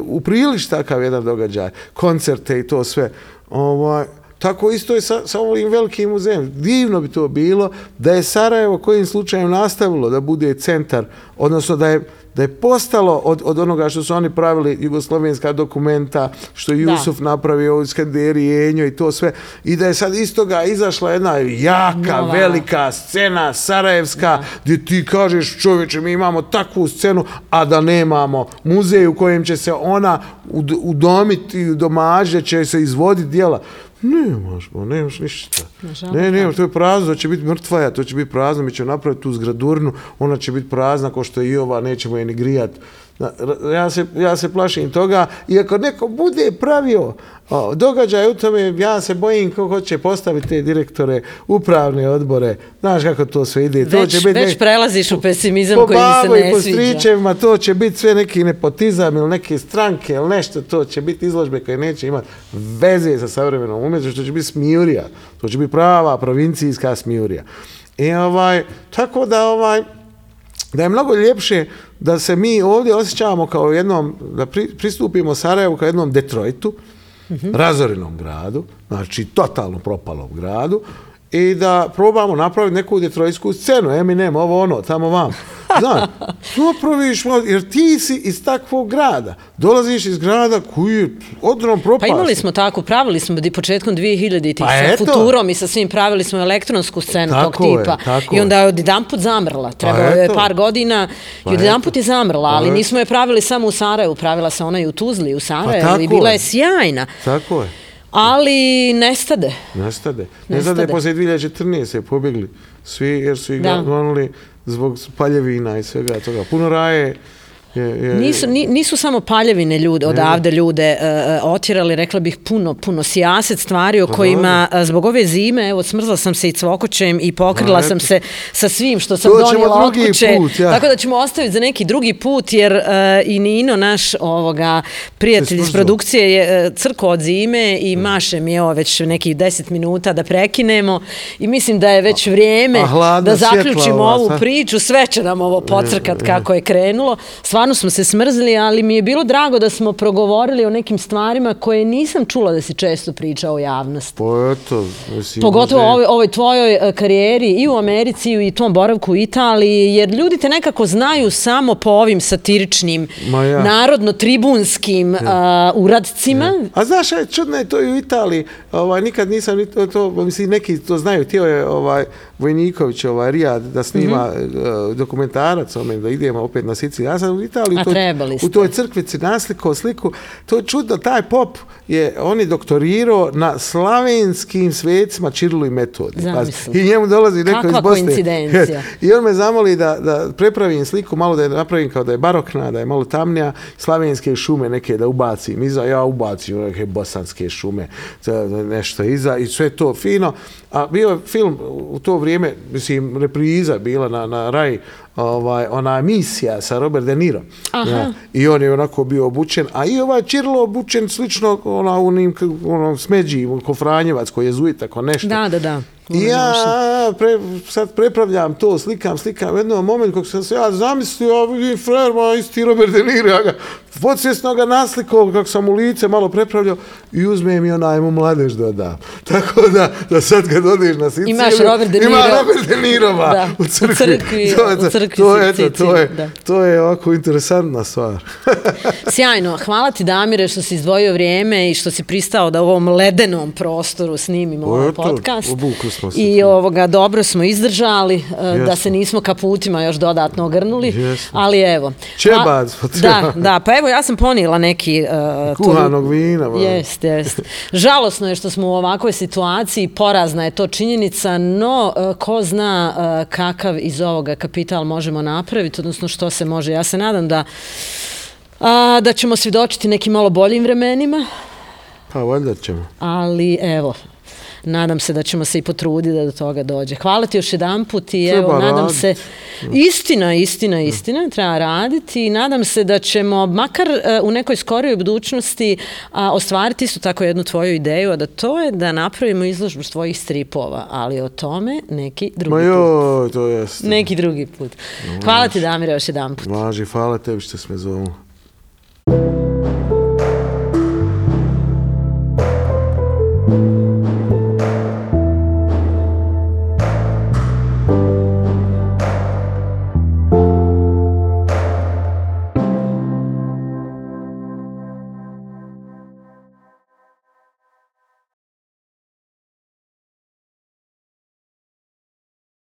B: upriliš takav jedan događaj, koncerte i to sve. Ovaj, tako isto je sa, sa ovim velikim muzejem. Divno bi to bilo da je Sarajevo kojim slučajem nastavilo da bude centar, odnosno da je da je postalo od, od onoga što su oni pravili jugoslovenska dokumenta, što je
A: Da.
B: Jusuf napravio u Skanderi, Enjo i to sve, i da je sad iz toga izašla jedna jaka,
A: Nova.
B: velika scena sarajevska, gdje ti kažeš čovječe, mi imamo takvu scenu, a da nemamo muzej u kojem će se ona ud- udomiti, domaže, će se izvoditi dijela. Nemaš, bo, nemaš ništa.
A: Nažalost,
B: Ne, ne, to je prazno, to će biti mrtvaja, to će biti prazno, mi ćemo napraviti tu zgradurnu, ona će biti prazna kao što je i ova, nećemo je ni grijat. Ja se, ja se plašim toga, i ako neko bude pravio o, događaj u tome, ja se bojim ko hoće postaviti te direktore, upravne odbore, znaš kako to sve ide. to
A: Već,
B: će biti
A: već
B: nek-
A: prelaziš u pesimizam
B: po
A: koji mi se
B: babo i
A: ne
B: po
A: sviđa.
B: stričevima, to će biti sve neki nepotizam ili neke stranke ili nešto, to će biti izložbe koje neće imati veze sa savremenom umjetnošću, što će biti smijurija, to će biti prava provincijska smijurija. I ovaj, tako da ovaj, da je mnogo ljepše da se mi ovdje osjećamo kao jednom, da pri, pristupimo Sarajevu kao jednom Detroitu, razorenom gradu, znači totalno propalom gradu, i da probamo napraviti neku detroitsku scenu, Eminem, ovo ono, tamo vam. Znaš, napraviš, malo- jer ti si iz takvog grada, dolaziš iz grada koji je odrom
A: Pa
B: propast.
A: imali smo tako, pravili smo di početkom 2000-ih
B: Pa
A: sa
B: eto.
A: Futurom i sa svim pravili smo elektronsku scenu
B: Tako
A: tog
B: je,
A: tipa.
B: tako
A: I onda
B: je.
A: je odjedan put zamrla. Trebalo je
B: eto.
A: par godina
B: Pa
A: i odjedan put je zamrla, ali
B: Pa
A: nismo je pravili samo u Sarajevu, pravila se ona i u Tuzli, u Sarajevu
B: tako
A: i bila
B: je.
A: je sjajna.
B: Tako je.
A: Ali nestade.
B: Nestade.
A: Nestade.
B: Nestade posle 2014. pobjegli svi jer su ih gonili zbog paljevina i svega toga. Puno raje je... je
A: Nisu, ni- nisu samo paljevine ljude, odavde ljude uh, otjerali, rekla bih puno, puno sijaset stvari o
B: Pa
A: kojima uh, zbog ove zime, evo smrzla sam se i cvokoćem i pokrila sam se sa svim što sam donijela od kuće.
B: put, ja.
A: Tako da ćemo ostaviti za neki drugi put, jer uh, i Nino, naš ovoga, prijatelj iz produkcije, je uh, crko od zime i maše mi evo već nekih deset minuta da prekinemo i mislim da je već vrijeme
B: a hladna
A: da zaključimo
B: ova,
A: ovu priču, sve će nam ovo pocrkat kako je krenulo. Stvarno smo se smrzli, ali mi je bilo drago da smo progovorili o nekim stvarima koje nisam čula da si često pričao u javnosti.
B: Pa eto, mislim,
A: Pogotovo
B: može-
A: ovoj, ovoj tvojoj e, karijeri i u Americi i tom boravku u Italiji, jer ljudi te nekako znaju samo po ovim satiričnim,
B: ja.
A: narodno-tribunskim a, uradcima.
B: A znaš, aj, čudno je to i u Italiji, ovaj, nikad nisam ni to, to, mislim, neki to znaju, htio je ovaj, Vojniković, ovaj, Rijad, da snima mm dokumentarac, ome, da idemo opet na Siciliju. Ja sam u Italiji.
A: A
B: u toj. U crkvici naslikao sliku. To je čudno, taj pop je, on je doktorirao na slavenskim svecima Čirilu i Metodi.
A: Zamisli.
B: I njemu dolazi neko
A: Kakva
B: iz Bosne.
A: koincidencija. [LAUGHS]
B: I on me zamoli da, da prepravim sliku, malo da je napravim kao da je barokna, da je malo tamnija, slavenske šume neke da ubacim iza, ja ubacim neke bosanske šume, nešto iza i sve to fino. A bio je film u to vrijeme, mislim, repriza bila na, na Raj, ovaj, ona emisija sa Robert De Niro.
A: Aha.
B: Ja, I on je onako bio obučen, a i ovaj Čirlo obučen slično ona, onim, onom smeđi, ko Franjevac, koji je zuit, tako nešto.
A: Da, da, da.
B: I ja pre, sad prepravljam to, slikam, slikam. U jednom momentu kako sam se ja zamislio, ja vidim frajer, ma isti Robert De Niro, ja ga podsvjesno ga naslikao kako sam u lice malo prepravljao i uzmem i onaj mu mladež dodam. [LAUGHS] Tako da, da sad kad odeš na Siciliju,
A: Imaš Robert De
B: ima
A: Niro.
B: Robert De Nirova
A: Da,
B: u
A: u
B: crkvi.
A: crkvi-
B: to, je-
A: u crkvi
B: to, je, to,
A: Sicilije,
B: je,
A: da.
B: to je ovako interesantna stvar. [LAUGHS]
A: Sjajno, hvala ti Damire što si izdvojio vrijeme i što si pristao da u ovom ledenom prostoru snimimo ovaj podcast.
B: se.
A: I ovoga dobro smo izdržali, eh, da
B: Jesmo.
A: se nismo kaputima još dodatno ogrnuli,
B: Jesmo.
A: ali evo.
B: Čebac,
A: Hva-
B: pa
A: Da, da, pa evo ja sam ponijela neki... Uh,
B: Kuhanog vina, ba.
A: Jest, jest. Žalosno je što smo u ovakvoj situaciji, porazna je to činjenica, no eh, ko zna eh, kakav iz ovoga kapital možemo napraviti, odnosno što se može. Ja se nadam da a, da ćemo svjedočiti nekim malo boljim vremenima,
B: Pa valjda ćemo.
A: ali evo, nadam se da ćemo se i potruditi da do toga dođe. Hvala ti još jedan put i
B: Treba
A: evo, nadam se, istina, istina, istina, treba raditi i nadam se da ćemo, makar e, u nekoj skorijoj budućnosti, a, ostvariti isto tako jednu tvoju ideju, a da to je da napravimo izložbu tvojih stripova, ali o tome neki drugi
B: Ma
A: put.
B: joj, to jeste.
A: Neki drugi put. Hvala ti, Damire, još jedan put.
B: Važi, hvala tebi što si me zovela.